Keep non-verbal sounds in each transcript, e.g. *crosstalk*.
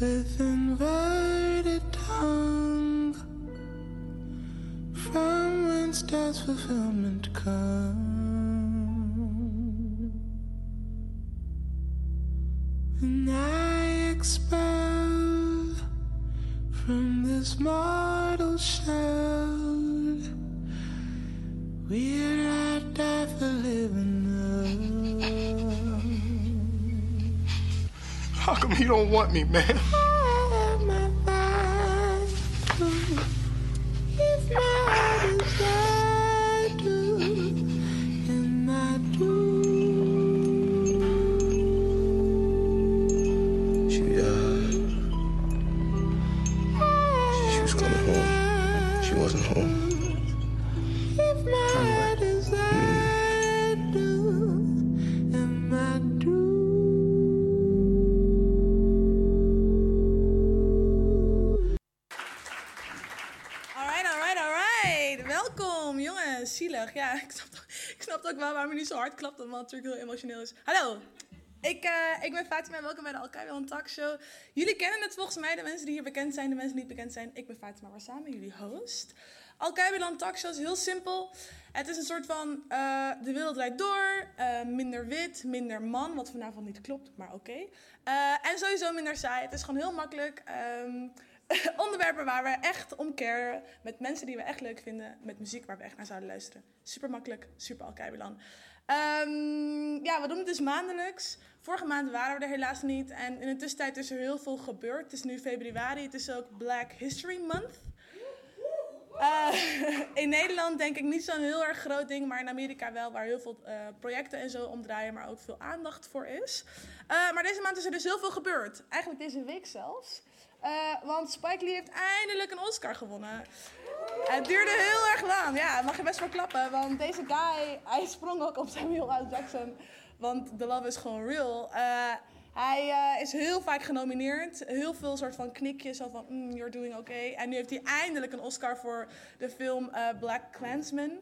with inverted tongue, from whence does fulfillment come? Come *laughs* you don't want me, man? Het natuurlijk heel emotioneel is. Hallo. Ik, eh, ik ben Fatima en welkom bij de Alkaï One Talk Show. Jullie kennen het volgens mij, de mensen die hier bekend zijn, de mensen die niet bekend zijn. Ik ben Fatima Warsame, jullie host. Alkaï One Talk Show is heel simpel. Het is een soort van eh, de wereld draait door, eh, minder wit, minder man, wat vanavond niet klopt, maar oké. En sowieso minder saai. Het is gewoon heel makkelijk. Ehm, *laughs* onderwerpen waar we echt om caren. Met mensen die we echt leuk vinden. Met muziek waar we echt naar zouden luisteren. Super makkelijk, super Alkeibelan. Ehm ja, we doen het dus maandelijks. Vorige maand waren we er helaas niet. En in de tussentijd is er heel veel gebeurd. Het is nu februari. Het is ook Black History Month. Eh, *laughs* in Nederland denk ik niet zo'n heel erg groot ding, maar in Amerika wel, waar heel veel eh, projecten en zo omdraaien, maar ook veel aandacht voor is. Eh, maar deze maand is er dus heel veel gebeurd. Eigenlijk deze week zelfs. Eh, want Spike Lee heeft eindelijk een Oscar gewonnen. Het duurde heel erg lang. Ja, mag je best wel klappen. Want deze guy, hij sprong ook op Samuel L. Jackson. Want The Love is gewoon real. Eh, hij eh, is heel vaak genomineerd. Heel veel soort van knikjes. Zo van, mm, you're doing okay. En nu heeft hij eindelijk een Oscar voor de film Black Klansman.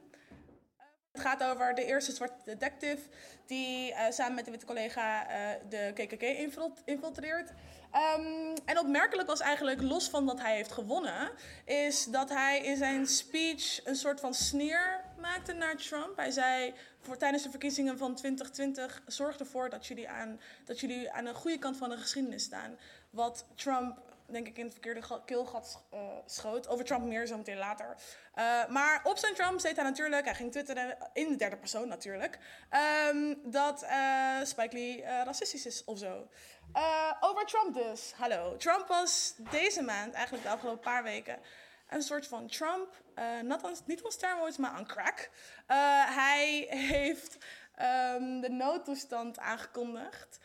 Het gaat over de eerste zwarte detective die samen met een witte collega de KKK infil- infiltreert. Ehm, en opmerkelijk was eigenlijk, los van dat hij heeft gewonnen, is dat hij in zijn speech een soort van sneer maakte naar Trump. Hij zei voor, tijdens de verkiezingen van 2020, zorg ervoor dat jullie, aan, dat jullie aan de goede kant van de geschiedenis staan. Wat Trump denk ik in het verkeerde ga- keelgat eh, schoot. Over Trump meer zometeen later. Eh, maar op zijn Trump deed hij natuurlijk, hij ging twitteren, in de derde persoon natuurlijk, ehm, dat eh, Spike Lee racistisch is of zo. Eh, over Trump dus, hallo. Trump was deze maand, eigenlijk de afgelopen paar weken, een soort van Trump, not on- niet on steroids, maar aan crack. Eh, hij heeft ehm, de noodtoestand aangekondigd.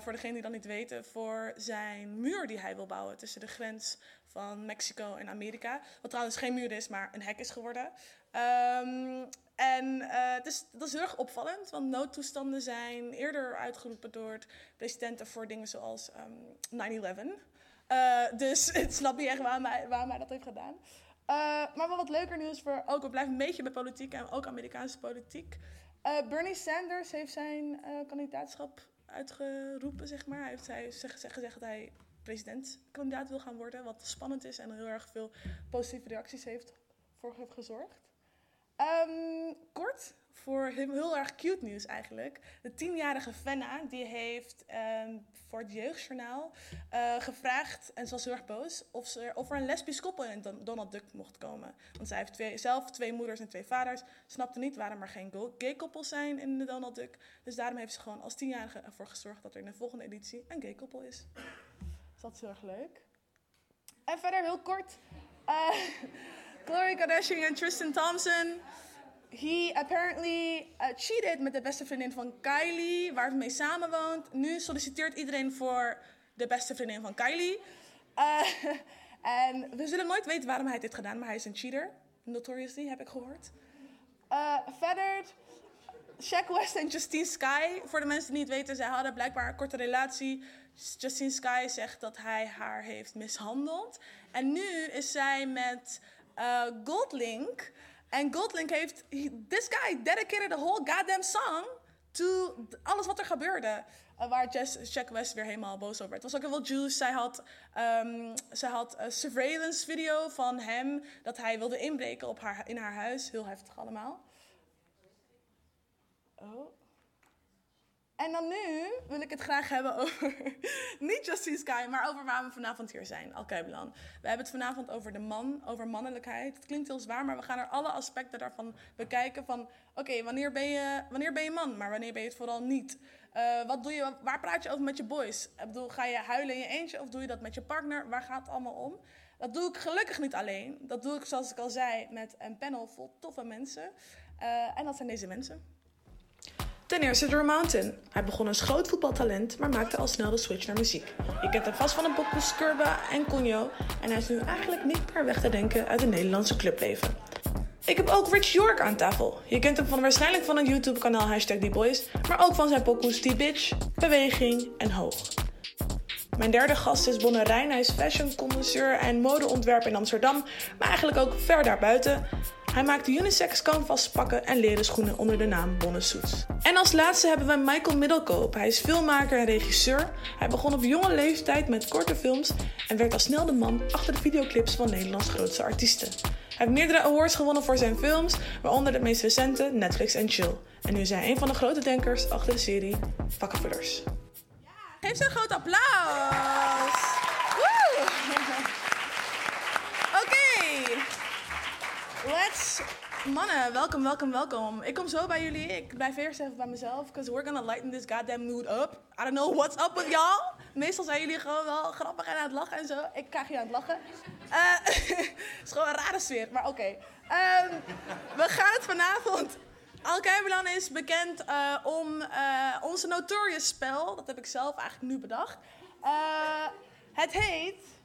Voor degenen die dat niet weten, voor zijn muur die hij wil bouwen tussen de grens van Mexico en Amerika. Wat trouwens geen muur is, maar een hek is geworden. Ehm, en eh, het is, dat is heel erg opvallend, want noodtoestanden zijn eerder uitgeroepen door presidenten voor dingen zoals ehm 9-11. Eh, dus *laughs* het snap je echt waarom hij, dat heeft gedaan. Eh, maar wat leuker nieuws voor ook, we blijven een beetje bij politiek en ook Amerikaanse politiek. Bernie Sanders heeft zijn kandidaatschap uitgeroepen, zeg maar. Hij heeft hij zeg- zeg- gezegd dat hij presidentkandidaat wil gaan worden, wat spannend is en heel erg veel positieve reacties heeft voor heeft gezorgd. Ehm, kort, voor heel erg cute nieuws eigenlijk. De tienjarige Fenna, die heeft ehm, voor het Jeugdjournaal eh, gevraagd, en ze was heel erg boos, of, ze of er een lesbisch koppel in Don- Donald Duck mocht komen. Want zij heeft twee, zelf twee moeders en twee vaders, snapte niet waarom er geen gay koppels zijn in de Donald Duck. Dus daarom heeft ze gewoon als tienjarige ervoor gezorgd dat er in de volgende editie een gay koppel is. Dus dat is heel erg leuk. En verder heel kort. eh Khloe Kardashian en Tristan Thompson. He apparently uh, cheated met de beste vriendin van Kylie, waar ze mee samenwoont. Nu solliciteert iedereen voor de beste vriendin van Kylie. Eh, *laughs* en we zullen nooit weten waarom hij het heeft gedaan, maar hij is een cheater. Notoriously, heb ik gehoord. Eh, verder, Shaq West en Justine Sky. Voor de mensen die niet weten, zij hadden blijkbaar een korte relatie. Justine Sky zegt dat hij haar heeft mishandeld. En nu is zij met eh, Goldlink. En Goldlink heeft... he- this guy dedicated a whole goddamn song to alles wat er gebeurde. eh, waar Jess, Jack West weer helemaal boos over werd. Het was ook heel veel juice. Zij had, ehm, zij had een surveillance video van hem dat hij wilde inbreken op haar, in haar huis. Heel heftig allemaal. Oh. En dan nu wil ik het graag hebben over, *laughs* niet Justice Sky, maar over waar we vanavond hier zijn, Alkeibelan. We hebben het vanavond over de man, over mannelijkheid. Het klinkt heel zwaar, maar we gaan er alle aspecten daarvan bekijken van, oké, wanneer, ben je, wanneer ben je man, maar wanneer ben je het vooral niet? Eh, wat doe je, waar praat je over met je boys? Ik bedoel, ga je huilen in je eentje of doe je dat met je partner? Waar gaat het allemaal om? Dat doe ik gelukkig niet alleen. Dat doe ik, zoals ik al zei, met een panel vol toffe mensen. Eh, en dat zijn deze mensen. Ten eerste Drew Mountain. Hij begon als groot voetbaltalent, maar maakte al snel de switch naar muziek. Je kent hem vast van een pokoe Skurba en Conjo. En hij is nu eigenlijk niet meer weg te denken uit het Nederlandse clubleven. Ik heb ook Rich York aan tafel. Je kent hem van waarschijnlijk van het YouTube-kanaal Hashtag Boys, maar ook van zijn pokoes Die Bitch, Beweging en Hoog. Mijn derde gast is Bonne Rijn. Hij is fashion connoisseur en modeontwerper in Amsterdam, maar eigenlijk ook ver daarbuiten. Hij maakt unisex canvas pakken en leren schoenen onder de naam Bonne Suits. En als laatste hebben we Michael Middelkoop. Hij is filmmaker en regisseur. Hij begon op jonge leeftijd met korte films en werd al snel de man achter de videoclips van Nederlands grootste artiesten. Hij heeft meerdere awards gewonnen voor zijn films, waaronder de meest recente Netflix en Chill. En nu is hij een van de grote denkers achter de serie Vakkenvullers. Geef ze een groot applaus. *laughs* Oké. Let's... Mannen, welkom, welkom, welkom. Ik kom zo bij jullie. Ik blijf eerst even bij mezelf. Because we're gonna lighten this goddamn mood up. I don't know what's up with y'all. Meestal zijn jullie gewoon wel grappig en aan het lachen en zo. Ik krijg je aan het lachen. Eh, Het *laughs* is gewoon een rare sfeer, maar oké. Ehm, we gaan het vanavond Alkeibelan is bekend eh, om eh, onze notorious spel. Dat heb ik zelf eigenlijk nu bedacht. Eh, het heet...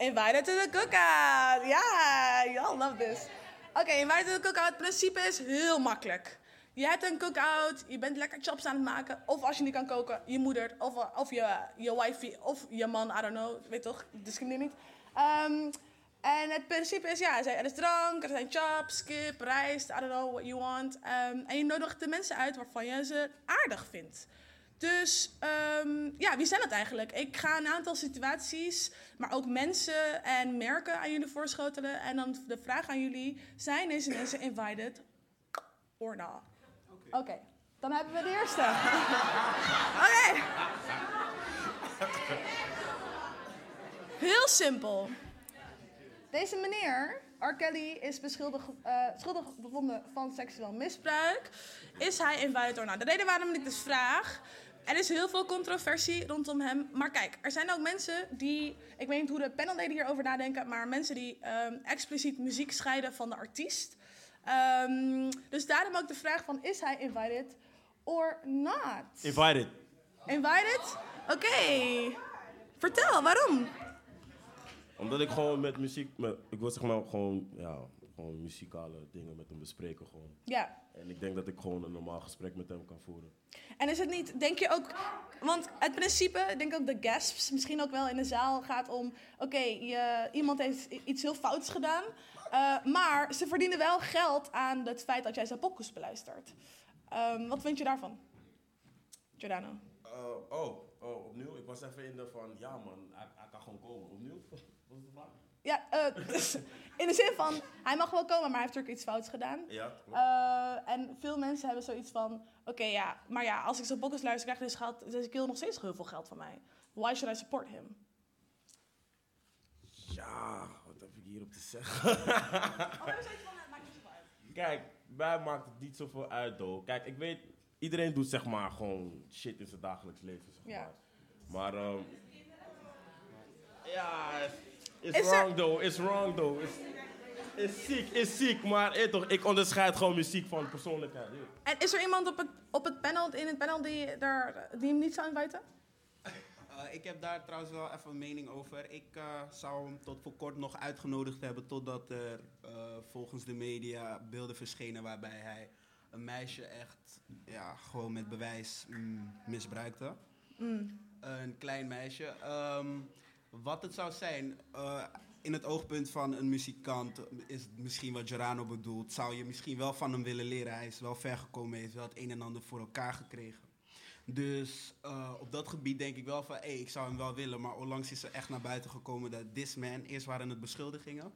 Invited to the cookout. Ja, y'all love this. Oké, invited to the cookout. Het principe is heel makkelijk. Je hebt een cookout, je bent lekker chops aan het maken. Of als je niet kan koken, je moeder of, of je, je wifey of je man, I don't know. Weet toch, discrimineer niet. Ehm, en het principe is, ja, er is drank, er zijn chops, kip, rijst, I don't know what you want. Ehm, en je nodigt de mensen uit waarvan je ze aardig vindt. Dus ehm, ja, wie zijn dat eigenlijk? Ik ga een aantal situaties, maar ook mensen en merken aan jullie voorschotelen. En dan de vraag aan jullie, zijn deze mensen invited or not? Oké, dan hebben we de eerste. *laughs* Oké. Heel simpel. Deze meneer, R. Kelly, is beschuldigd, eh, schuldig bevonden van seksueel misbruik. Is hij invited or not? De reden waarom ik dus vraag... Er is heel veel controversie rondom hem. Maar kijk, er zijn ook mensen die... Ik weet niet hoe de panelleden hierover nadenken... maar mensen die ehm, expliciet muziek scheiden van de artiest. Ehm, dus daarom ook de vraag van... Is hij invited or not? Invited. Invited? Oké. Vertel, waarom? Omdat ik gewoon met muziek, met, ik wil zeg maar gewoon, ja, gewoon muzikale dingen met hem bespreken gewoon. Ja. En ik denk dat ik gewoon een normaal gesprek met hem kan voeren. En is het niet, denk je ook, want het principe, ik denk ook de gasps, misschien ook wel in de zaal gaat om, oké, je- iemand heeft iets heel fouts gedaan, eh, maar ze verdienen wel geld aan het feit dat jij zijn pokus beluistert. Ehm, wat vind je daarvan? Giordano. oh, oh, opnieuw? Ik was even in de van, ja man, hij, hij kan gewoon komen. Opnieuw? *laughs* Wat is de vraag? Ja, eh, *laughs* in de zin van, hij mag wel komen, maar hij heeft natuurlijk iets fouts gedaan. Ja. Eh, en veel mensen hebben zoiets van: oké, ja, maar ja, als ik zo'n podcast luister, krijg ik dus geld, deze kill nog steeds heel veel geld van mij. Why should I support him? Ja, wat heb ik hierop te zeggen? Kijk, mij maakt het niet zoveel uit, though. Kijk, ik weet, iedereen doet zeg maar gewoon shit in zijn dagelijks leven, zeg Ja. maar. Maar, ehm it's Is er- wrong, though. It's wrong, though. It's, it's ziek, is ziek. Maar eh, toch, ik onderscheid gewoon muziek van persoonlijkheid. En is er iemand op het, op het panel, in het panel die, daar, die hem niet zou inviten? Eh, ik heb daar trouwens wel even een mening over. Ik eh, zou hem tot voor kort nog uitgenodigd hebben totdat er eh, volgens de media beelden verschenen waarbij hij een meisje echt ja, gewoon met bewijs mm, misbruikte. Een klein meisje. Ehm, wat het zou zijn, eh, in het oogpunt van een muzikant is misschien wat Gerano bedoelt. Zou je misschien wel van hem willen leren. Hij is wel ver gekomen, hij heeft wel het een en ander voor elkaar gekregen. Dus eh, op dat gebied denk ik wel van, hé, ik zou hem wel willen. Maar onlangs is er echt naar buiten gekomen dat this man, eerst waren het beschuldigingen.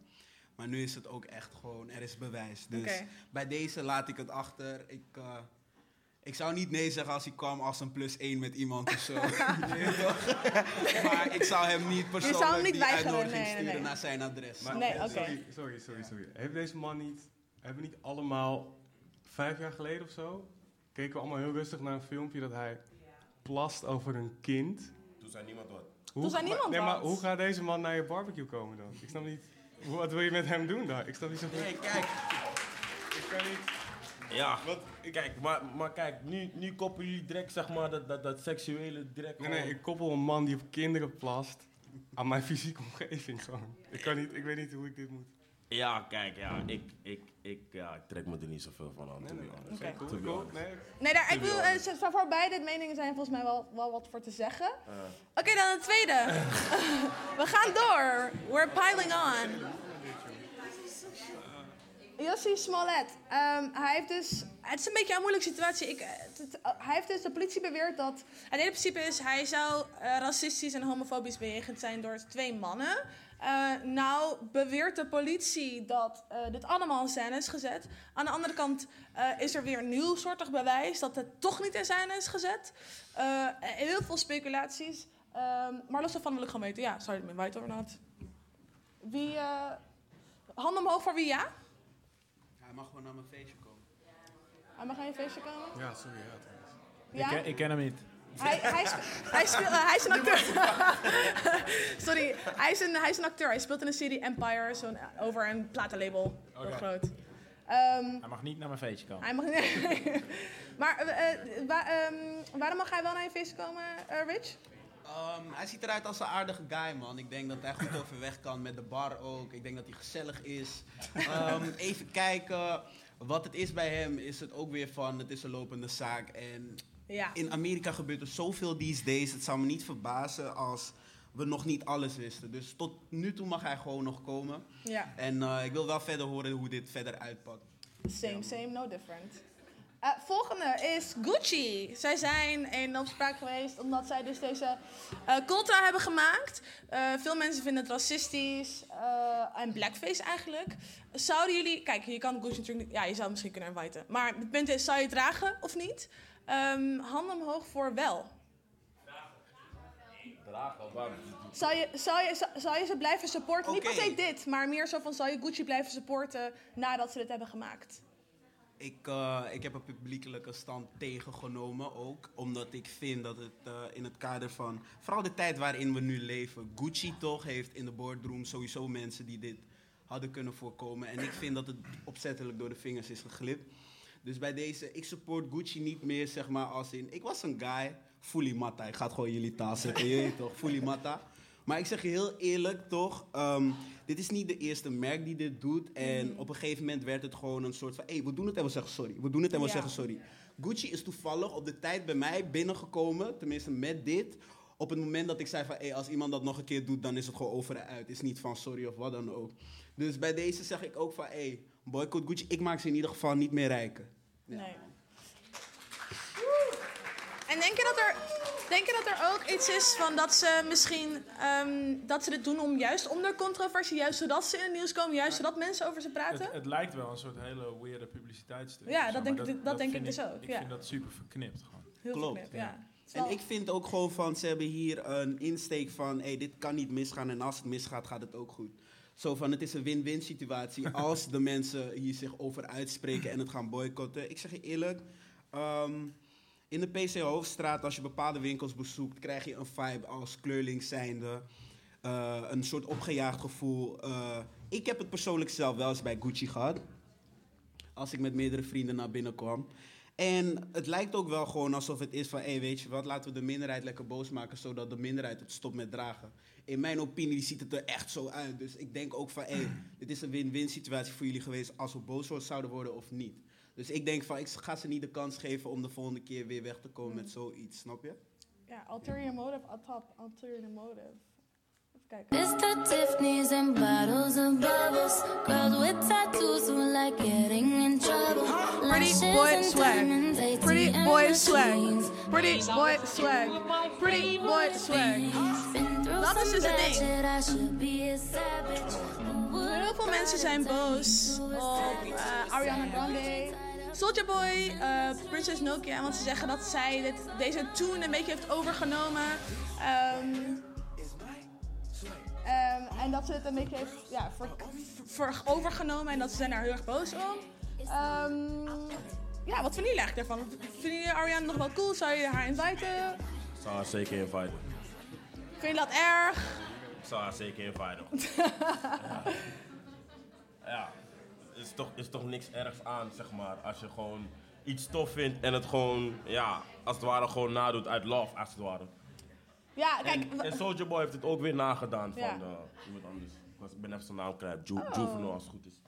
Maar nu is het ook echt gewoon, er is bewijs. Dus bij deze laat ik het achter. Ik, eh, ik zou niet nee zeggen als hij kwam als een plus één met iemand of zo. *laughs* *laughs* Maar ik zou hem niet persoonlijk zou hem niet die uitnodiging nee, sturen nee. naar zijn adres. Maar- Nee, oké. sorry, sorry, sorry, sorry. Heeft deze man niet, hebben we niet allemaal vijf jaar geleden of zo, keken we allemaal heel rustig naar een filmpje dat hij plast over een kind. Toen zei niemand wat. Hoe, Toen zei maar- niemand nee, maar hoe gaat deze man naar je barbecue komen dan? Ik snap niet, wat wil je met hem doen daar? Ik snap niet zo goed. Nee, kijk. Ik kan niet. Ja, kijk, maar, maar kijk, nu, nu koppelen jullie direct zeg maar dat, dat, dat seksuele direct Nee, nee, ik koppel een man die op kinderen plast aan mijn fysieke omgeving gewoon. Ik kan niet, ik weet niet hoe ik dit moet. Ja, kijk, ja, ik, ik, ik, ja, ik trek me er niet zoveel van aan. Cool, be cool. honest. Nee, Nee, daar, ik wil, eh, z- voor beide meningen zijn volgens mij wel, wel wat voor te zeggen. Uh, Oké, dan het tweede. *laughs* We gaan door. We're piling on. Jossie Smollett. Ehm, hij heeft dus... Het is een beetje een moeilijke situatie. Ik, eh, eh, hij heeft dus... De politie beweert dat... Het principe is... Hij zou eh, racistisch en homofobisch bejegend zijn door twee mannen. Eh, nou beweert de politie dat dit allemaal in scène is gezet. Aan de andere kant is er weer een nieuwsoortig bewijs dat het toch niet in scène is gezet. Heel veel speculaties. Ehm, maar los daarvan wil ik gewoon weten, ja, ermee white or not? Wie, handen omhoog voor wie ja? Hij mag gewoon naar mijn feestje komen. Hij mag aan je feestje komen? ja, sorry. Ja. Ja? Ik, ken, ik ken hem niet. Hij, hij, spe- hij, speelt, eh, hij is een acteur. *laughs* Sorry, hij is, een, hij is een acteur. Hij speelt in de serie Empire, zo'n, over een platenlabel. Heel Oké. groot. Ehm, Hij mag niet naar mijn feestje komen. hij mag *laughs* Maar eh, eh, wa- ehm, waarom mag hij wel naar je feestje komen, eh, Rich? Ehm, hij ziet eruit als een aardige guy, man. Ik denk dat hij goed overweg kan met de bar ook. Ik denk dat hij gezellig is. Ehm, even kijken. Wat het is bij hem is het ook weer van, het is een lopende zaak. En Ja. in Amerika gebeurt er zoveel these days. Het zou me niet verbazen als we nog niet alles wisten. Dus tot nu toe mag hij gewoon nog komen. ja. En eh, ik wil wel verder horen hoe dit verder uitpakt. Same, same, no different. Eh, volgende is Gucci. Zij zijn in opspraak geweest omdat zij dus deze eh Cultra hebben gemaakt. Eh, veel mensen vinden het racistisch en blackface eigenlijk. Zouden jullie... Kijk, je kan Gucci natuurlijk. Ja, je zou het misschien kunnen inviten. Maar het punt is, zou je het dragen of niet? Ehm, handen omhoog voor wel. dragen? Zou je, zou, je, zou, je ze blijven supporten? Niet per se dit, maar meer zo van... Zou je Gucci blijven supporten nadat ze dit hebben gemaakt? Ik, eh, ik heb een publiekelijke stand tegengenomen ook. Omdat ik vind dat het eh, in het kader van... Vooral de tijd waarin we nu leven. Gucci toch heeft in de boardroom sowieso mensen die dit hadden kunnen voorkomen. En ik vind dat het opzettelijk door de vingers is geglipt. Dus bij deze, ik support Gucci niet meer zeg maar als in... Ik was een guy, fully matta. Ik ga het gewoon jullie taal zetten, weet toch? Fully. Maar ik zeg je heel eerlijk toch, ehm, dit is niet de eerste merk die dit doet. En op een gegeven moment werd het gewoon een soort van, hé, hey, we doen het en we zeggen sorry. We doen het en we Ja. zeggen sorry. Gucci is toevallig op de tijd bij mij binnengekomen, tenminste met dit. Op het moment dat ik zei van, hé, hey, als iemand dat nog een keer doet, dan is het gewoon over en uit. Is niet van sorry of wat dan ook. Dus bij deze zeg ik ook van, hé, hey, boycott Gucci. Ik maak ze in ieder geval niet meer rijken. Ja. Nee. En denk je, dat er, denk je dat er ook iets is van dat ze misschien ehm, dat ze dit doen om juist om de controversie, juist zodat ze in het nieuws komen, juist zodat mensen over ze praten? Het, het lijkt wel een soort hele weirde publiciteitsstuk. Ja, dat denk dat denk ik dus ook, Ik ja. vind dat super verknipt gewoon. Heel klopt, verknipt, ja. En ik vind ook gewoon van, ze hebben hier een insteek van, hé, dit kan niet misgaan en als het misgaat, gaat het ook goed. Zo van, het is een win-win situatie *laughs* als de mensen hier zich over uitspreken en het gaan boycotten. Ik zeg je eerlijk, ehm, in de PC Hoofdstraat, als je bepaalde winkels bezoekt, krijg je een vibe als kleurling zijnde. Eh, een soort opgejaagd gevoel. Eh, ik heb het persoonlijk zelf wel eens bij Gucci gehad als ik met meerdere vrienden naar binnen kwam. En het lijkt ook wel gewoon alsof het is van, hé, weet je wat, laten we de minderheid lekker boos maken, zodat de minderheid het stopt met dragen. In mijn opinie ziet het er echt zo uit. Dus ik denk ook van, hé, *clears throat* dit is een win-win situatie voor jullie geweest als we boos zouden worden of niet. Dus ik denk van, ik ga ze niet de kans geven om de volgende keer weer weg te komen met zoiets, snap je? Ja, ulterior motive, at top, ulterior motive. Even kijken. Mr. Tiffany's and bottles of bubbles. Girls with tattoos who like getting in trouble. Pretty boy and swag. Pretty boy swag. Pretty boy swag. Pretty boy swag. Dat is dus het bad ding. Heel veel mensen zijn boos op eh, Ariana Grande. Soulja Boy, eh, Princess Nokia, want ze zeggen dat zij dit, deze tune een beetje heeft overgenomen. Ehm, ehm, en dat ze het een beetje heeft ja, ver- overgenomen en dat ze zijn daar heel erg boos om. Ehm, ja, wat vinden jullie eigenlijk daarvan? Vinden jullie Ariana nog wel cool? Zou je haar inviten? Ik zou haar zeker inviten. Vind je dat erg? Ik zou haar zeker inviten. ja. *laughs* ja. Is toch, is toch niks ergs aan, zeg maar. Als je gewoon iets tof vindt en het gewoon, ja, als het ware gewoon nadoet uit love, als het ware. Ja, kijk. En, en Soulja Boy heeft het ook weer nagedaan van Ja. eh, iemand anders. Ik, was, ik ben even zijn naam kwijt. Ju Oh. Als het goed is.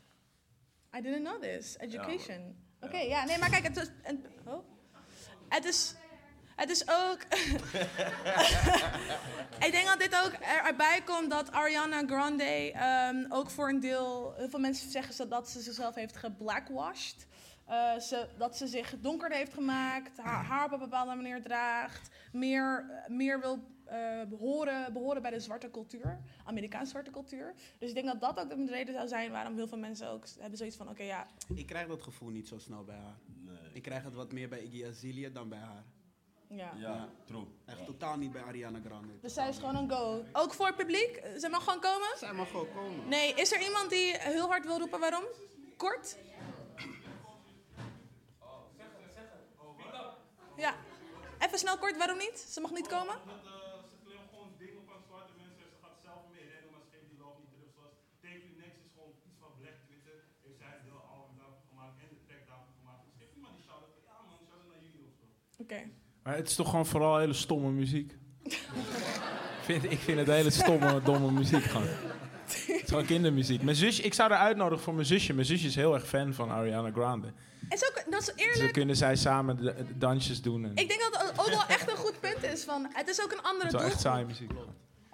I didn't know this. Education. Oké, ja, nee, maar kijk, het is. en- oh. Het is. Het is ook. *laughs* ik denk dat dit ook er- erbij komt dat Ariana Grande ehm, ook voor een deel. Heel veel mensen zeggen ze dat ze zichzelf heeft geblackwashed. Eh, ze, dat ze zich donkerder heeft gemaakt, haar haar op een bepaalde manier draagt, meer, meer wil eh, behoren, behoren bij de zwarte cultuur, Amerikaanse zwarte cultuur. Dus ik denk dat dat ook de reden zou zijn waarom heel veel mensen ook hebben zoiets van: oké, ja, Ik krijg dat gevoel niet zo snel bij haar. Ik krijg het wat meer bij Iggy Azalea dan bij haar. Ja. Ja, true. Echt totaal niet bij Ariana Grande. Dus zij is gewoon een go. Ook voor het publiek? Ze mag gewoon komen? Zij mag gewoon komen. Nee, is er iemand die heel hard wil roepen waarom? Kort? Ja. Even snel kort, waarom niet? Ze mag niet komen? ze claimt gewoon dingen van zwarte mensen. Ze gaat zelf mee rennen, maar ze geeft die love niet terug. Zoals Take Next is gewoon iets van Black Twitter. Heeft zij deel album daarvan gemaakt en de track daarvan gemaakt. Dus geef iemand die shout-out. Ja man, shout-out naar jullie of zo. Oké. Maar het is toch gewoon vooral hele stomme muziek. vind, ik vind het hele stomme, domme muziek gewoon. Het is gewoon kindermuziek. Mijn zusje, ik zou haar uitnodigen voor mijn zusje. Mijn zusje is heel erg fan van Ariana Grande. En zo, dat is eerlijk. kunnen zij samen de, de dansjes doen. En Ik denk dat het ook wel echt een goed punt is. Van, het is ook een andere het is wel echt doelgroep. saaie muziek.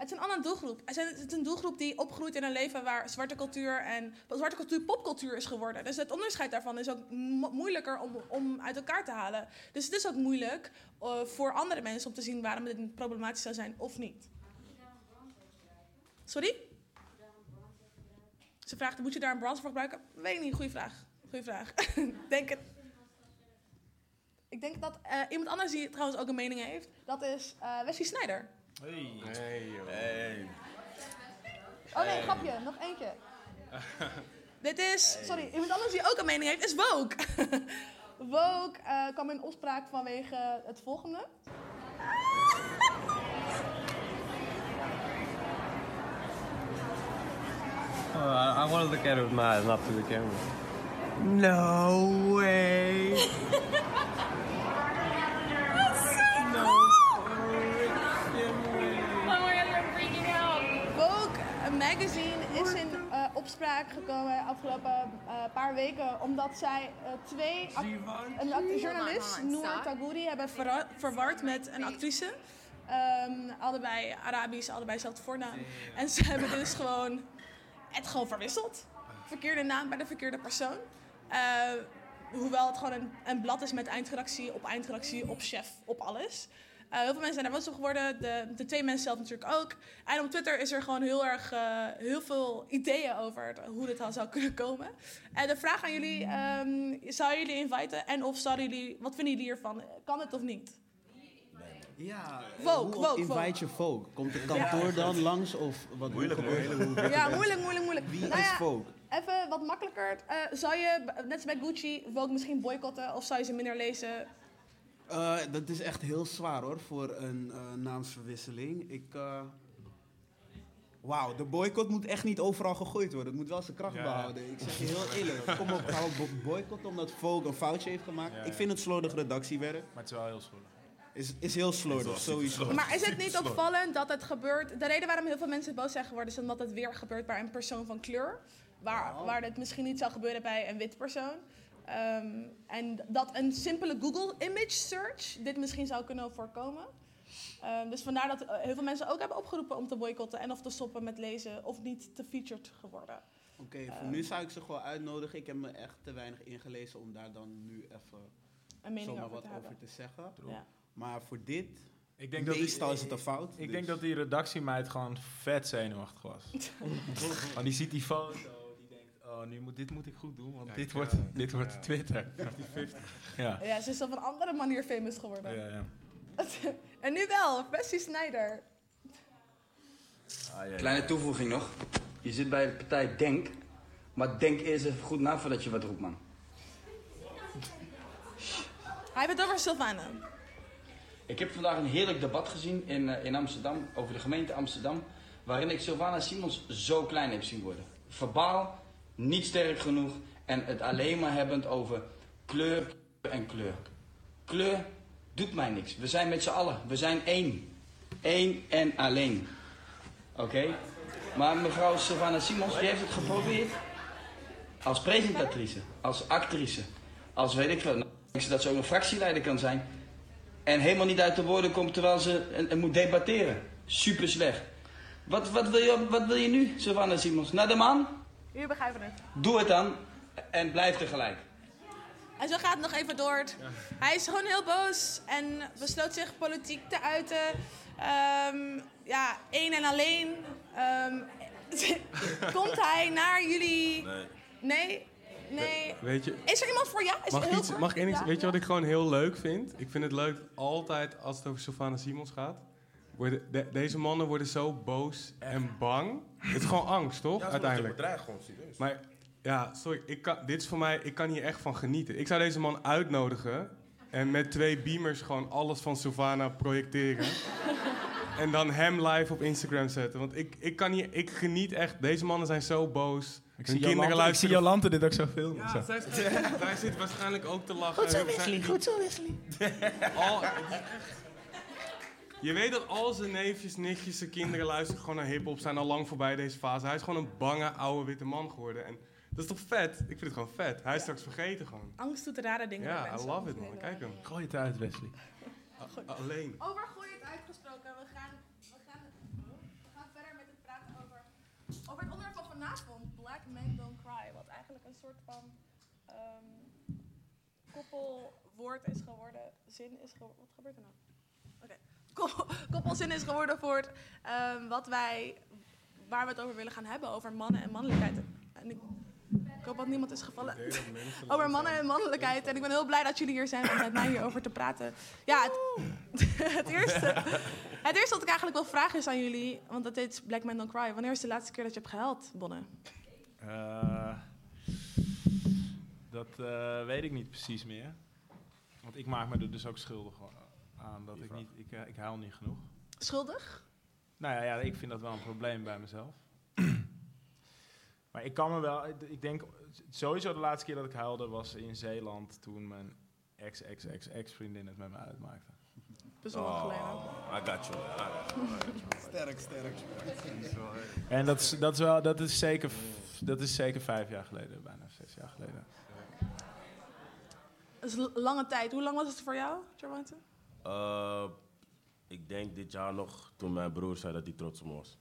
Het is een andere doelgroep. Het is- een doelgroep die opgroeit in een leven waar zwarte cultuur en zwarte cultuur popcultuur is geworden. Dus het onderscheid daarvan is ook mo- moeilijker om, om uit elkaar te halen. Dus het is ook moeilijk eh, voor andere mensen om te zien waarom dit problematisch zou zijn of niet. Sorry? Ze vraagt, moet je daar een bronzer voor gebruiken? Weet niet, goede vraag. Goeie vraag. *laughs* denk. Ik denk dat eh, iemand anders die trouwens ook een mening heeft, dat is eh Wesley Snyder. Hey. Hey, joh. Hey. Oh nee, grapje, nog eentje. *laughs* Dit is, sorry, iemand anders die ook een mening heeft, is Woke. *laughs* Woke eh, kwam in opspraak vanwege het volgende. Uh, *laughs* I want to look at it with my eyes, not through the camera. No way. Magazine is in eh, opspraak gekomen afgelopen eh, paar weken omdat zij eh, twee een journalist Noor Tagouri hebben verward met een actrice. Ehm, allebei Arabisch, allebei zelfde voornaam. En ze hebben dus gewoon het gewoon verwisseld. Verkeerde naam bij de verkeerde persoon. Eh, hoewel het gewoon een, een blad is met eindredactie op eindredactie, op chef, op alles. Eh, heel veel mensen zijn daar boos op geworden. De, de twee mensen zelf natuurlijk ook. En op Twitter is er gewoon heel erg eh, heel veel ideeën over het- hoe dit al zou kunnen komen. En de vraag aan jullie, ehm zou jullie inviten? En of zouden jullie, wat vinden jullie hiervan? Kan het of niet? Ja, Vogue, hoe Vogue, invite je Vogue? Komt de kantoor dan langs of wat Moeilijk, het? Ja, moeilijk, moeilijk, moeilijk. Wie Nou is ja, Vogue? Even wat makkelijker. Eh, zou je, net als bij Gucci, Vogue misschien boycotten? Of zou je ze minder lezen? Eh, dat is echt heel zwaar hoor, voor een eh, naamsverwisseling. Ik, eh, Wauw, de boycott moet echt niet overal gegooid worden. Het moet wel zijn kracht Ja. behouden. Ik zeg je heel eerlijk. Kom op, gaan we bo- boycotten omdat Vogue een foutje heeft gemaakt. Ja. Ik vind het slordig redactiewerk. Maar het is wel heel slordig. Is, is heel slordig, sowieso. Maar is het niet opvallend dat het gebeurt? De reden waarom heel veel mensen boos zijn geworden is omdat het weer gebeurt bij een persoon van kleur. Waar, waar het misschien niet zou gebeuren bij een wit persoon. Ehm, en dat een simpele Google image search dit misschien zou kunnen voorkomen. Ehm, dus vandaar dat eh, heel veel mensen ook hebben opgeroepen om te boycotten en of te stoppen met lezen of niet te featured geworden. Oké, voor Ehm. nu zou ik ze gewoon uitnodigen. Ik heb me echt te weinig ingelezen om daar dan nu even Een mening zomaar over wat te over te zeggen. Ja. Maar voor dit, Ik denk dat die- meestal is het een fout. Ik dus- denk dat die redactiemeid gewoon vet zenuwachtig was. *laughs* Want die ziet die foto, oh, nu moet, dit moet ik goed doen, want Ja, dit, wordt, eh, *laughs* dit wordt. Twitter. *laughs* 50-50. Ja. Ja, ze is op een andere manier famous geworden. Ja, ja. *laughs* en nu wel, Bessie Snijder. Ah, ja, ja. Kleine toevoeging nog. Je zit bij de partij Denk. Maar denk eerst even goed na voordat je wat roept, man. Hij heeft het over Sylvana. Ik heb vandaag een heerlijk debat gezien in, eh, in Amsterdam. Over de gemeente Amsterdam. Waarin ik Sylvana Simons zo klein heb zien worden. Verbaal, niet sterk genoeg. En het alleen maar hebbend over kleur en kleur. Kleur doet mij niks. We zijn met z'n allen. We zijn één. Eén en alleen. Oké? Maar mevrouw Sylvana Simons, die heeft het geprobeerd. Als presentatrice, als actrice, als weet ik veel. Nou, dat ze ook een fractieleider kan zijn. En helemaal niet uit de woorden komt terwijl ze en, moet debatteren. Super slecht. Wat, wat, wil je, wat wil je nu, Sylvana Simons? Naar de man? Jullie begrijpen het. Doe het dan. En blijf tegelijk. En zo gaat het nog even door. Hij is gewoon heel boos en besloot zich politiek te uiten. Ehm, ja, één en alleen. Ehm, *laughs* komt hij naar jullie... Nee. Nee? Nee? Weet je, Is er iemand voor ja? Is mag er ik, heel iets, mag ik één Ja? weet je wat ik gewoon heel leuk vind? Ik vind het leuk altijd als het over Sylvana Simons gaat. Worden, de- deze mannen worden zo boos en bang. Het is gewoon angst, toch? Ja, ze Uiteindelijk. worden bedreigd gewoon, serieus. Maar ja, sorry, ik kan, dit is voor mij, ik kan hier echt van genieten. Ik zou deze man uitnodigen en met twee beamers gewoon alles van Sylvana projecteren. *laughs* en dan hem live op Instagram zetten. Want ik, ik kan hier, ik geniet echt. Deze mannen zijn zo boos. Ik zie, Jolante, ik zie Jolante dit ook zo filmen. Ja, zo. zij, zij zit waarschijnlijk ook te lachen. Goed zo, Wesley. Goed zo, Wesley. *laughs* al, *laughs* je weet dat al zijn neefjes, nichtjes, zijn kinderen luisteren gewoon naar hip-hop, zijn al lang voorbij deze fase. Hij is gewoon een bange, oude, witte man geworden. En dat is toch vet? Ik vind het gewoon vet. Hij is straks vergeten gewoon. Angst doet rare dingen met Ja, I love it man. Kijk hem. Gooi het uit, Wesley. A- alleen. Over gooi het uitgesproken. We gaan, we, gaan, we gaan verder met het praten over, over het onderwerp van vanavond. Black Men Don't Cry. Wat eigenlijk een soort van ehm, koppelwoord is geworden. Zin is geworden. Wat gebeurt er nou? Koppelzin is geworden voor het, ehm, wat wij, waar we het over willen gaan hebben. Over mannen en mannelijkheid. En ik, ik hoop dat niemand is gevallen. *laughs* Over mannen en mannelijkheid. En ik ben heel blij dat jullie hier zijn om met mij hierover te praten. Ja, het, *laughs* het, eerste, *laughs* het eerste wat ik eigenlijk wil vragen is aan jullie, want dat heet Black Men Don't Cry. Wanneer is de laatste keer dat je hebt gehuild, Bonne? Eh, dat eh, weet ik niet precies meer. Want ik maak me er dus ook schuldig aan dat ik niet... Ik, eh, ik huil niet genoeg. Schuldig? Nou ja, ja, ik vind dat wel een probleem bij mezelf. *clears throat* maar ik kan me wel... Ik denk sowieso de laatste keer dat ik huilde was in Zeeland... toen mijn ex-ex-ex-ex-vriendin het met me uitmaakte. Geleden. Oh, I got you. Sterk, sterk. En dat is, dat is, wel, dat is, zeker, dat is zeker vijf jaar geleden, bijna zes jaar geleden. Dat is lange tijd. Hoe lang was het voor jou, Jarwante? Eh, ik denk dit jaar nog toen mijn broer zei dat hij trots op me was.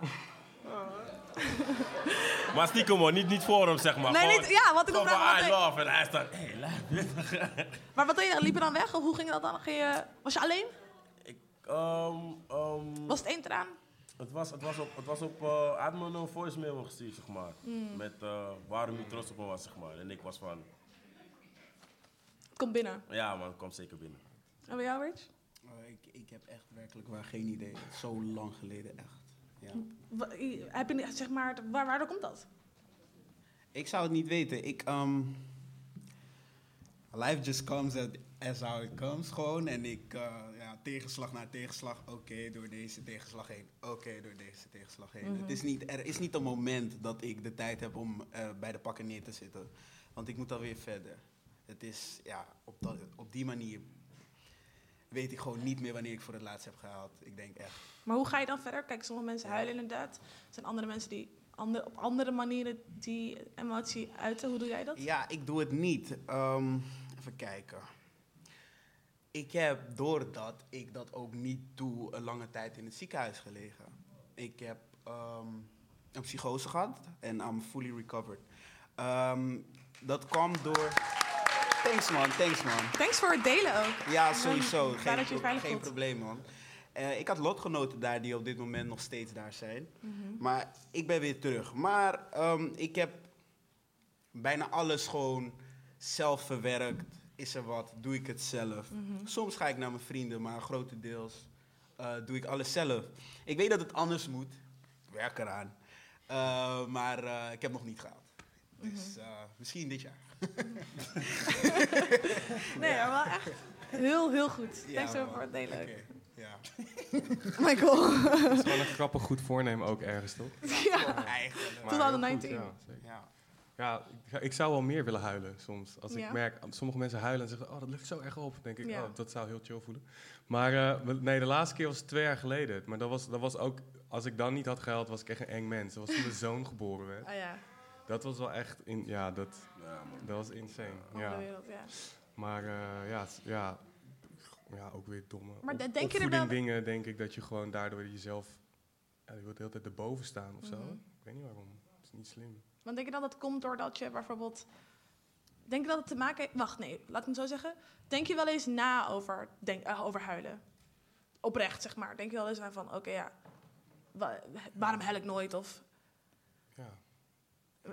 *laughs* maar stiekem hoor, niet, niet voor hem zeg maar. Nee, Gewoon- niet- ja, want ik wil vragen, wat I love. En hij staat, hey, laat Maar wat deed je? Liep je dan weg? Of hoe ging dat dan? Ging je, was je alleen? Ehm, ehm, Was het één traan? Het was, het was op, het was op eh, hij had me een voicemail gestuurd, zeg maar. Mm. Met eh, waarom hij trots op me was, zeg maar. En ik was van, komt binnen. ja man, kom zeker binnen. En bij jou, Rich? Oh, ik, ik heb echt werkelijk waar geen idee. Zo lang geleden, echt. Ja. Heb je, zeg maar, waar, waardoor komt dat? Ik zou het niet weten. Ik, ehm, life just comes as, as how it comes, gewoon. En ik, eh, ja, tegenslag na tegenslag, oké, door deze tegenslag heen. Oké, door deze tegenslag heen. Mhm. Het is niet, er is niet een moment dat ik de tijd heb om eh, bij de pakken neer te zitten. Want ik moet alweer verder. Het is, ja, op, dat, op die manier weet ik gewoon niet meer wanneer ik voor het laatst heb gehaald. Ik denk echt. Maar hoe ga je dan verder? Kijk, sommige mensen huilen inderdaad. Er zijn andere mensen die ander, op andere manieren die emotie uiten. Hoe doe jij dat? Ja, ik doe het niet. Ehm, even kijken. ik heb, doordat ik dat ook niet doe, een lange tijd in het ziekenhuis gelegen. Ik heb ehm, een psychose gehad en I'm fully recovered. Ehm, dat kwam door... Thanks man, thanks man. Thanks voor het delen ook. Ja, sowieso. Geen, dat je geen probleem, man. Eh, ik had lotgenoten daar die op dit moment nog steeds daar zijn. Mhm. Maar ik ben weer terug. Maar ehm, ik heb bijna alles gewoon zelf verwerkt. Is er wat, doe ik het zelf. Mhm. Soms ga ik naar mijn vrienden, maar grotendeels eh, doe ik alles zelf. Ik weet dat het anders moet. Ik werk eraan. Eh, maar ik heb nog niet gehad. Dus Mhm. eh, misschien dit jaar. *laughs* Nee, maar wel echt heel, heel goed. Ja, Thanks voor het delen. Oké, Ja. *laughs* Michael. Dat is gewoon een grappig goed voornemen ook ergens, toch? *laughs* Ja. Eigenlijk. 2019. heel goed, ja, zeker. Ja. Ik, ik zou wel meer willen huilen soms. Als Ja. ik merk, sommige mensen huilen en zeggen, oh, dat ligt zo erg op. Dan denk ik, Ja. oh, dat zou heel chill voelen. Maar eh, we- nee, de laatste keer was twee jaar geleden. Maar dat was, dat was ook, als ik dan niet had gehuild, was ik echt een eng mens. Dat was toen mijn zoon geboren werd. Ah ja, Dat was wel echt, in, ja, dat, dat was insane. Ja. wereld, ja. Maar eh, ja, ja, ja, ook weer domme Maar op- denk je er wel- dingen, denk ik, dat je gewoon daardoor jezelf... Ja, je wilt de hele tijd erboven staan of zo. Mhm. Ik weet niet waarom. Het is niet slim. Want denk je dat het komt doordat je bijvoorbeeld... Denk je dat het te maken heeft... Wacht, nee, laat ik het zo zeggen. Denk je wel eens na over, denk, eh, over huilen? Oprecht, zeg maar. Denk je wel eens aan van, oké, ja... wa- waarom huil ik nooit? Of.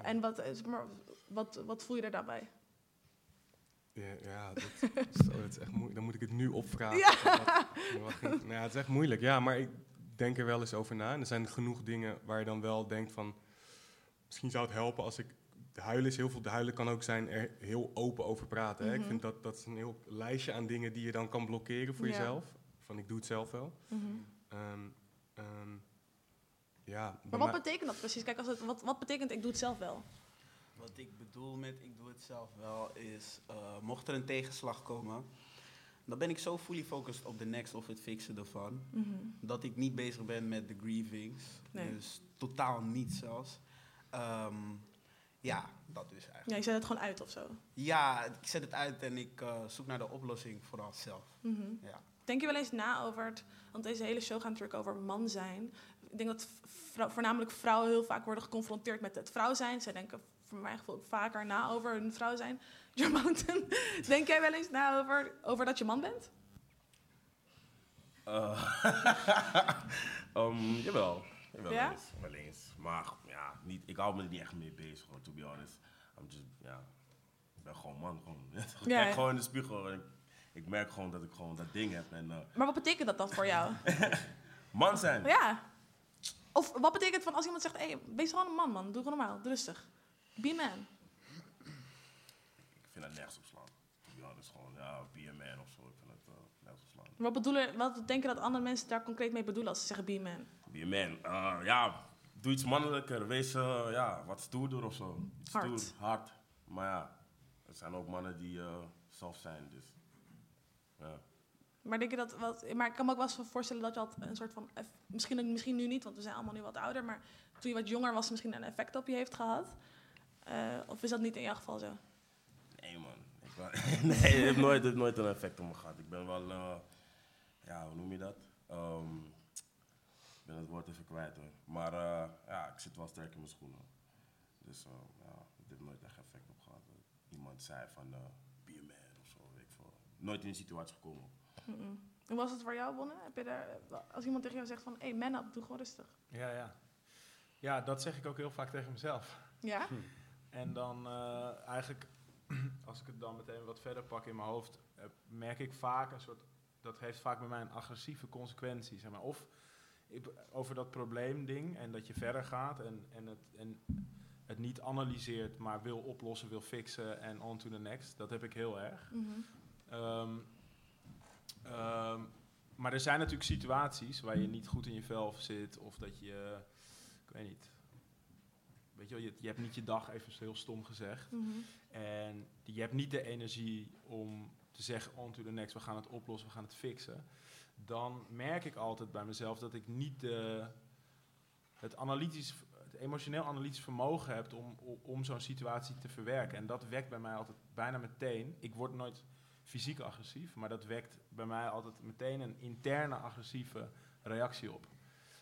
En wat, is- maar, wat, wat voel je er daarbij? Ja, ja dat, zo, dat is echt moeilijk. Dan moet ik het nu opvragen. Ja. Wat- wat ging- nou ja, het is echt moeilijk. Ja, maar ik denk er wel eens over na. En er zijn genoeg dingen waar je dan wel denkt van... Misschien zou het helpen als ik... De huilen is heel veel. De huilen kan ook zijn er heel open over praten. Hè? Ik Mhm. vind dat dat is een heel lijstje aan dingen die je dan kan blokkeren voor Ja. jezelf. Van ik doe het zelf wel. Ehm, ja, Maar wat betekent dat precies? Kijk, als het, wat, wat betekent ik doe het zelf wel? Wat ik bedoel met ik doe het zelf wel is, eh, mocht er een tegenslag komen, dan ben ik zo fully focused op de next of het fixen ervan, Mhm. dat ik niet bezig ben met de grievings. Nee. Dus totaal niet zelfs. Ehm, ja, dat dus eigenlijk. Ja, je zet het gewoon uit of zo. Ja, ik zet het uit en ik eh, zoek naar de oplossing vooral zelf. Mhm. Ja. Denk je wel eens na over het... Want deze hele show gaat natuurlijk over man zijn. Ik denk dat vrou- voornamelijk vrouwen heel vaak worden geconfronteerd met het vrouw zijn. Zij denken voor mijn gevoel ook vaker na over hun vrouw zijn. *laughs* Joe Mountain, denk jij wel eens na over, over dat je man bent? Eh, um, *laughs* jawel. jawel Ja? Wel eens, wel eens. Maar ja, niet, ik hou me er niet echt mee bezig, hoor, to be honest. I'm just, ja, ik ben gewoon man. Gewoon. *laughs* ik Ja, kijk gewoon in de spiegel en ik, ik merk gewoon dat ik gewoon dat ding heb. En, eh, Maar wat betekent dat dan voor jou? man zijn. ja. Of wat betekent van als iemand zegt, hey, wees gewoon een man, man. Doe gewoon normaal, rustig. Be a man. Ik vind dat nergens op slaan. To be honest, gewoon, ja, be a man of zo. Ik vind dat eh, nergens op slaan. Wat, bedoelen, wat denken dat andere mensen daar concreet mee bedoelen als ze zeggen be a man? Be a man. Eh, ja, doe iets mannelijker. Wees eh, ja, wat stoerder of zo. Iets Hard. Stoer, hard. Maar ja, er zijn ook mannen die eh soft zijn, dus... Ja. Maar, denk je dat wat, maar ik kan me ook wel eens voorstellen dat je had een soort van... Misschien, misschien nu niet, want we zijn allemaal nu wat ouder. Maar toen je wat jonger was, misschien een effect op je heeft gehad. Eh, of is dat niet in jouw geval zo? Nee, man. Ik *laughs* nee, het heeft nooit, nooit een effect op me gehad. Ik ben wel, eh, ja, hoe noem je dat? Ehm, ik ben het woord even kwijt hoor. Maar eh, ja, ik zit wel sterk in mijn schoenen. Dus ja, het heeft nooit echt effect op gehad. Iemand zei van, be a man of zo, weet ik veel. Nooit in die situatie gekomen. Mm-mm. Hoe was het voor jou, Bonne? Heb je daar, als iemand tegen jou zegt van... Hé, hey, man up, doe gewoon rustig. Ja, ja. Ja, dat zeg ik ook heel vaak tegen mezelf. Ja? En dan eh, eigenlijk, *clears throat* als ik het dan meteen wat verder pak in mijn hoofd, eh, merk ik vaak een soort, dat heeft vaak bij mij een agressieve consequentie. Zeg maar. Of ik- over dat probleemding en dat je verder gaat en, en, het, en het niet analyseert, maar wil oplossen, wil fixen en on to the next. Dat heb ik heel erg. Ehm, ehm, maar er zijn natuurlijk situaties waar je niet goed in je vel zit of dat je, ik weet niet, weet je wel, je, je hebt niet je dag even heel stom gezegd. Mhm. En je hebt niet de energie om te zeggen on to the next, we gaan het oplossen, we gaan het fixen. Dan merk ik altijd bij mezelf dat ik niet de, het, analytisch, het emotioneel analytisch vermogen heb om, om zo'n situatie te verwerken. En dat wekt bij mij altijd bijna meteen. Ik word nooit fysiek agressief, maar dat wekt bij mij altijd meteen een interne agressieve reactie op.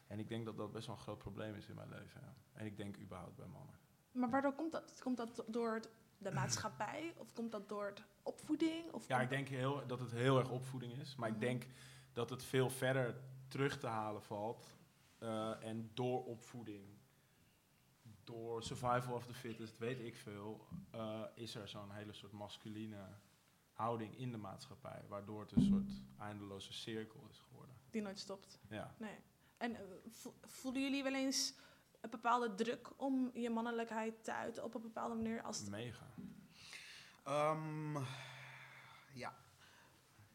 En ik denk dat dat best wel een groot probleem is in mijn leven. Ja. En ik denk überhaupt bij mannen. Maar waardoor komt dat? Komt dat door het- de maatschappij? Of komt dat door opvoeding? Of Ja, ik denk heel, dat het heel erg opvoeding is. Maar Mhm. ik denk dat het veel verder terug te halen valt. eh, en door opvoeding, door survival of the fittest, weet ik veel, eh, is er zo'n hele soort masculine houding in de maatschappij. Waardoor het een soort eindeloze cirkel is geworden. Die nooit stopt. Ja. Nee. En eh, vo- voelen jullie wel eens een bepaalde druk om je mannelijkheid te uiten op een bepaalde manier? Als het- Mega. Ehm, ja.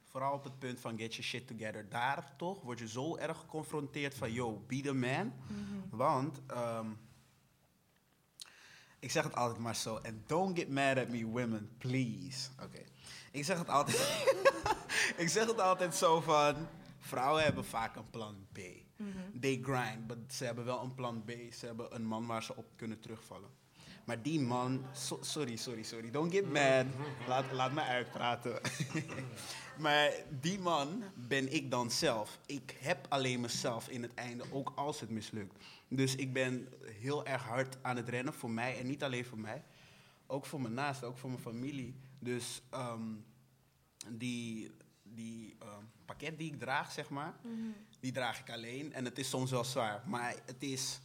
Vooral op het punt van get your shit together. Daar toch word je zo erg geconfronteerd van, yo, be the man. Want, ehm, ik zeg het altijd maar zo. En don't get mad at me, women, please. Oké. Ik zeg het altijd. *laughs* ik zeg het altijd zo van. Vrouwen hebben vaak een plan B. They grind, but ze hebben wel een plan B. Ze hebben een man waar ze op kunnen terugvallen. Maar die man, so- sorry, sorry, sorry, don't get mad. Laat, laat me uitpraten. *laughs* maar die man ben ik dan zelf. Ik heb alleen mezelf in het einde, ook als het mislukt. Dus ik ben heel erg hard aan het rennen voor mij en niet alleen voor mij. Ook voor mijn naasten, ook voor mijn familie. Dus ehm, die, die ehm, pakket die ik draag, zeg maar, die draag ik alleen. En het is soms wel zwaar. Maar het is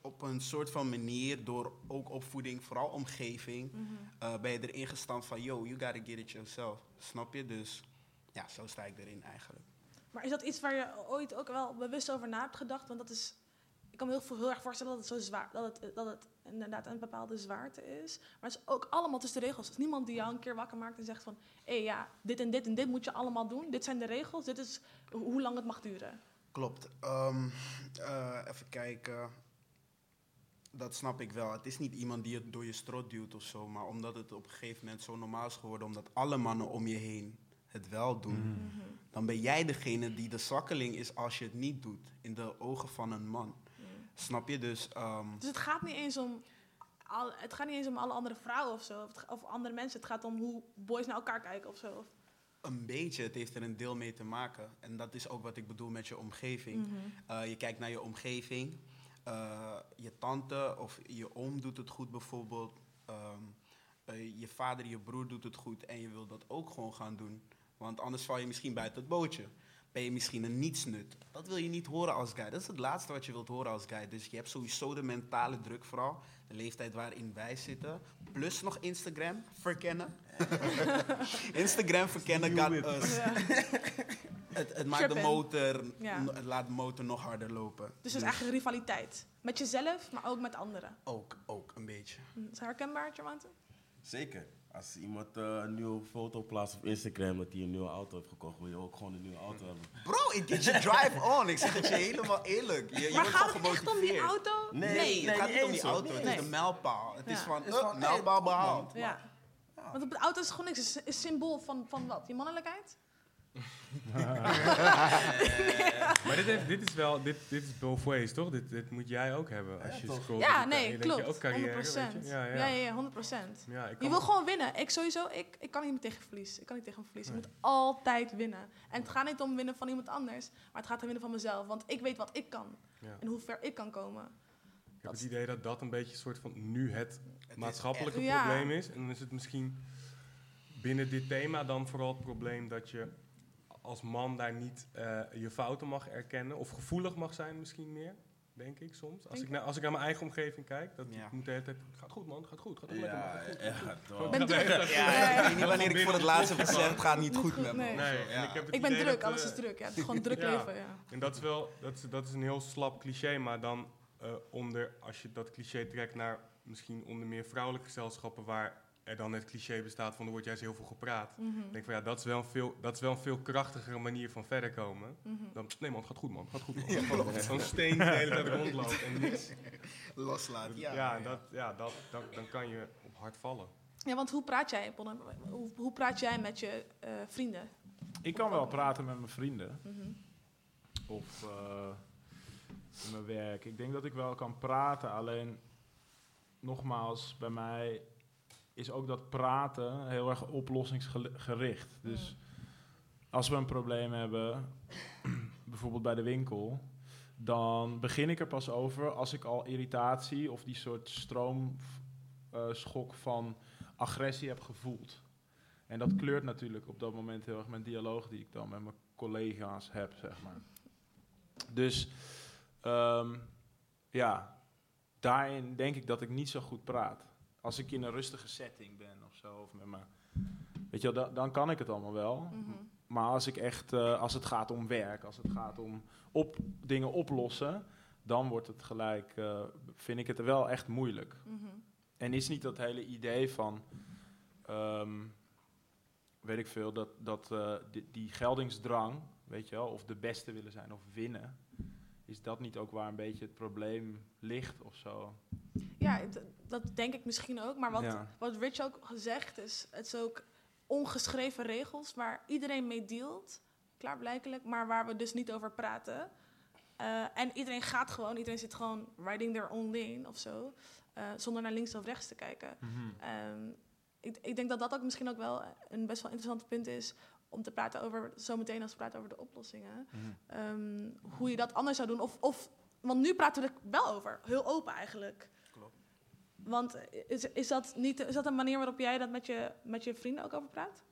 op een soort van manier, door ook opvoeding, vooral omgeving, eh, ben je erin gestampt van, yo, you gotta get it yourself. Snap je? Dus ja, zo sta ik erin eigenlijk. Maar is dat iets waar je ooit ook wel bewust over na hebt gedacht? Want dat is. Ik kan me heel, veel- heel erg voorstellen dat het zo zwaar, dat het, dat het inderdaad een bepaalde zwaarte is. Maar het is ook allemaal tussen de regels. Er is niemand die jou een keer wakker maakt en zegt van, hé ja, dit en dit en dit moet je allemaal doen. Dit zijn de regels. Dit is ho- hoe lang het mag duren. Klopt. Ehm, eh, even kijken. Dat snap ik wel. Het is niet iemand die het door je strot duwt of zo, maar omdat het op een gegeven moment zo normaal is geworden, omdat alle mannen om je heen het wel doen, dan ben jij degene die de zwakkeling is als je het niet doet, in de ogen van een man. Snap je? Dus ehm, Dus het gaat niet eens om. Al, het gaat niet eens om alle andere vrouwen of zo. Of, andere mensen. Het gaat om hoe boys naar elkaar kijken of zo. Een beetje, het heeft er een deel mee te maken. En dat is ook wat ik bedoel met je omgeving. Mhm. Eh, je kijkt naar je omgeving. Eh, je tante of je oom doet het goed bijvoorbeeld. Ehm, eh, je vader, je broer doet het goed. En je wil dat ook gewoon gaan doen. Want anders val je misschien buiten het bootje. Ben je misschien een nietsnut. Dat wil je niet horen als guy. Dat is het laatste wat je wilt horen als guy. Dus je hebt sowieso de mentale druk vooral. De leeftijd waarin wij zitten. Plus nog Instagram verkennen. *laughs* Instagram verkennen got us. *laughs* het, het maakt de motor, Ja. het laat de motor nog harder lopen. Dus het is eigenlijk rivaliteit. Met jezelf, maar ook met anderen. Ook, ook een beetje. Hm, Is herkenbaar, Javante? Zeker. Als iemand eh, een nieuwe foto plaatst op Instagram dat hij een nieuwe auto heeft gekocht, wil je ook gewoon een nieuwe auto hebben. Bro, it gets you drive on. Ik zeg het je helemaal eerlijk. Je, je Maar gaat gewoon het echt om die auto? Nee, Nee, het gaat niet niet om die auto. Het is de mijlpaal. Het is van, Het is uh, van, mijlpaal behaald. Ja. Want op de auto is gewoon niks. Het is een symbool van, van wat? Je mannelijkheid? *laughs* Maar dit, heeft, dit is wel, dit, dit is both ways, toch? Dit, dit moet jij ook hebben als je toch? scrolt. Ja, nee, je denkt je klopt. ook carrière, 100%. weet je? Ja, ja. Ja, ja, ja, 100%. Ja, ik Je wil gewoon winnen. Ik sowieso, ik, ik kan niet meer tegen verlies. Ik kan niet tegen verlies. Je moet altijd winnen. En het gaat niet om winnen van iemand anders, maar het gaat om winnen van mezelf. Want ik weet wat ik kan Ja. en hoe ver ik kan komen. Ik heb het idee dat dat een beetje een soort van nu het maatschappelijke echt- probleem is. En dan is het misschien binnen dit thema dan vooral het probleem dat je als man daar niet eh, je fouten mag erkennen. Of gevoelig mag zijn misschien meer, denk ik soms. Als, Denk ik, naar, als ik naar mijn eigen omgeving kijk, dat Ja. ik moet de hele tijd... Gaat goed man, gaat goed, gaat lekker man. Ja, gaat goed, ja, gaat goed." Ben druk. tijd- Ja, ik weet niet wanneer ik voor het laatst heb gezegd, het gaat niet goed goed, met me. nee. Nee, Ja. en ik, heb het Ik ben idee druk, dat, alles eh, is druk. Ja, het is gewoon *laughs* druk Ja. leven. Ja. En dat is wel, dat is, dat is een heel slap cliché, maar dan eh, onder, als je dat cliché trekt naar misschien onder meer vrouwelijke gezelschappen waar er dan het cliché bestaat van er wordt juist heel veel gepraat. Mhm. Ik denk van ja, dat is wel een veel, dat is wel een veel krachtigere manier van verder komen. Mhm. Dan, nee man, het gaat goed man, het gaat goed man. Gewoon Zo'n steen die de hele tijd rondloopt en niks. *laughs* Loslaat, ja. Ja, dat, ja dat, dan, dan kan je op hard vallen. Ja, want hoe praat jij, Bonne? Hoe, hoe praat jij met je eh, vrienden? Ik kan wel praten met mijn vrienden. Mhm. Of eh, in mijn werk. Ik denk dat ik wel kan praten, alleen nogmaals, bij mij is ook dat praten heel erg oplossingsgericht. Dus als we een probleem hebben, *clears throat* bijvoorbeeld bij de winkel, dan begin ik er pas over als ik al irritatie of die soort stroomschok van agressie heb gevoeld. En dat kleurt natuurlijk op dat moment heel erg mijn dialoog die ik dan met mijn collega's heb, zeg maar. Dus ehm, ja, daarin denk ik dat ik niet zo goed praat. Als ik in een rustige setting ben of zo, of met mijn, weet je wel, da- dan kan ik het allemaal wel. Mhm. Maar als ik echt, eh, als het gaat om werk, als het gaat om op, dingen oplossen, dan wordt het gelijk, eh, vind ik het er wel echt moeilijk. Mhm. En is niet dat hele idee van, ehm, weet ik veel, dat, dat eh, die, die geldingsdrang, weet je wel, of de beste willen zijn of winnen, is dat niet ook waar een beetje het probleem ligt of zo? Ja, dat denk ik misschien ook. Maar wat, Ja. wat Rich ook gezegd is, het is ook ongeschreven regels waar iedereen mee dealt, klaarblijkelijk, maar waar we dus niet over praten. Eh, en iedereen gaat gewoon, iedereen zit gewoon riding their own lane of zo, eh, zonder naar links of rechts te kijken. Ehm, ik, ik denk dat dat ook misschien ook wel een best wel interessant punt is om te praten over, zometeen als we praten over de oplossingen, Ehm, hoe je dat anders zou doen. Of, of, want nu praten we er wel over, heel open eigenlijk. Klopt. Want is, is, dat niet, is dat een manier waarop jij dat met je, met je vrienden ook over praat?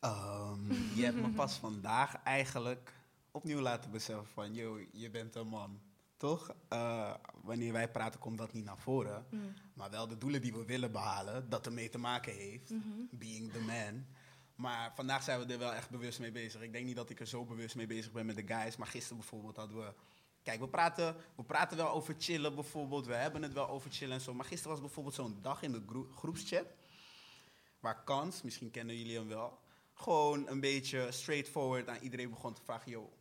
Ehm, je hebt me pas *laughs* vandaag eigenlijk opnieuw laten beseffen van, yo, je bent een man. Toch? Eh, wanneer wij praten komt dat niet naar voren. Mm. Maar wel de doelen die we willen behalen, dat ermee te maken heeft. Mhm. Being the man. Maar vandaag zijn we er wel echt bewust mee bezig. Ik denk niet dat ik er zo bewust mee bezig ben met de guys. Maar gisteren bijvoorbeeld hadden we... Kijk, we praten, we praten wel over chillen bijvoorbeeld. We hebben het wel over chillen en zo. Maar gisteren was bijvoorbeeld zo'n dag in de gro- groepschat. Waar Kans, misschien kennen jullie hem wel. Gewoon een beetje straightforward aan iedereen begon te vragen... Yo,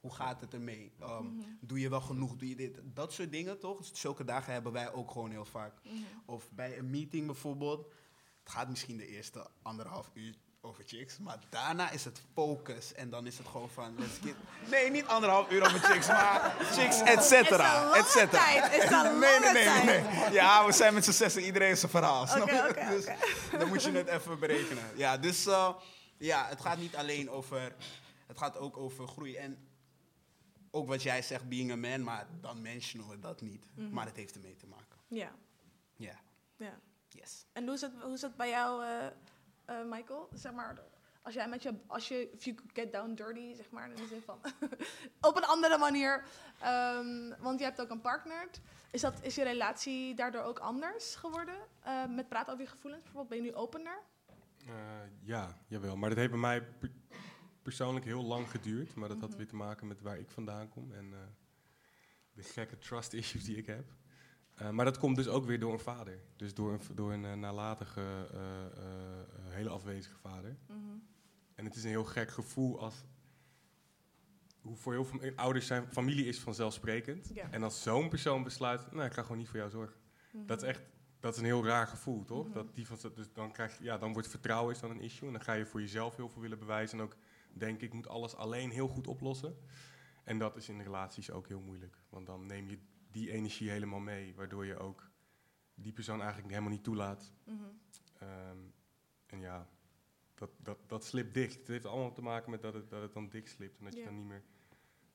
hoe gaat het ermee? Um, Mhm. Doe je wel genoeg? Doe je dit? Dat soort dingen, toch? Dus zulke dagen hebben wij ook gewoon heel vaak. Mhm. Of bij een meeting bijvoorbeeld. Het gaat misschien de eerste anderhalf uur over chicks. Maar daarna is het focus. En dan is het gewoon van, let's get... *laughs* Nee, niet anderhalf uur over chicks, maar chicks, et cetera. Et cetera. *laughs* nee, nee, nee, nee. Ja, we zijn met z'n zessen. Iedereen is zijn verhaal. oké, dus dan moet je het even berekenen. Ja, dus eh, ja, het gaat niet alleen over... Het gaat ook over groei. En ook wat jij zegt, being a man, maar dan mentionen we dat niet. Mhm. Maar het heeft ermee te maken. Ja. Ja. ja. Yes. En hoe is het, hoe is het bij jou, eh, eh, Michael? Zeg maar, als jij met je, als je, if you could get down dirty, zeg maar, in de zin van, *laughs* op een andere manier. Ehm, want je hebt ook een partner. Is, dat, is je relatie daardoor ook anders geworden? Eh, met praten over je gevoelens? Bijvoorbeeld, ben je nu opener? Eh, ja, jawel. Maar dat heeft bij mij persoonlijk heel lang geduurd. Maar dat had Mhm. weer te maken met waar ik vandaan kom en eh, de gekke trust *laughs* issues die ik heb. Eh, maar dat komt dus ook weer door een vader. Dus door een, door een eh, nalatige, hele afwezige vader. Mhm. En het is een heel gek gevoel als... Hoe voor heel veel ouders zijn, familie is vanzelfsprekend. En als zo'n persoon besluit, nou, ik ga gewoon niet voor jou zorgen. Dat is echt, dat is een heel raar gevoel, toch? Mhm. Dat die van, dus dan krijg je, ja, dan wordt vertrouwen is dan een issue. En dan ga je voor jezelf heel veel willen bewijzen. En ook denken, ik moet alles alleen heel goed oplossen. En dat is in relaties ook heel moeilijk. Want dan neem je die energie helemaal mee. Waardoor je ook die persoon eigenlijk helemaal niet toelaat. Mhm. Ehm, en ja, dat, dat, dat slipt dicht. Het heeft allemaal te maken met dat het, dat het dan dik slipt. En dat je dan niet meer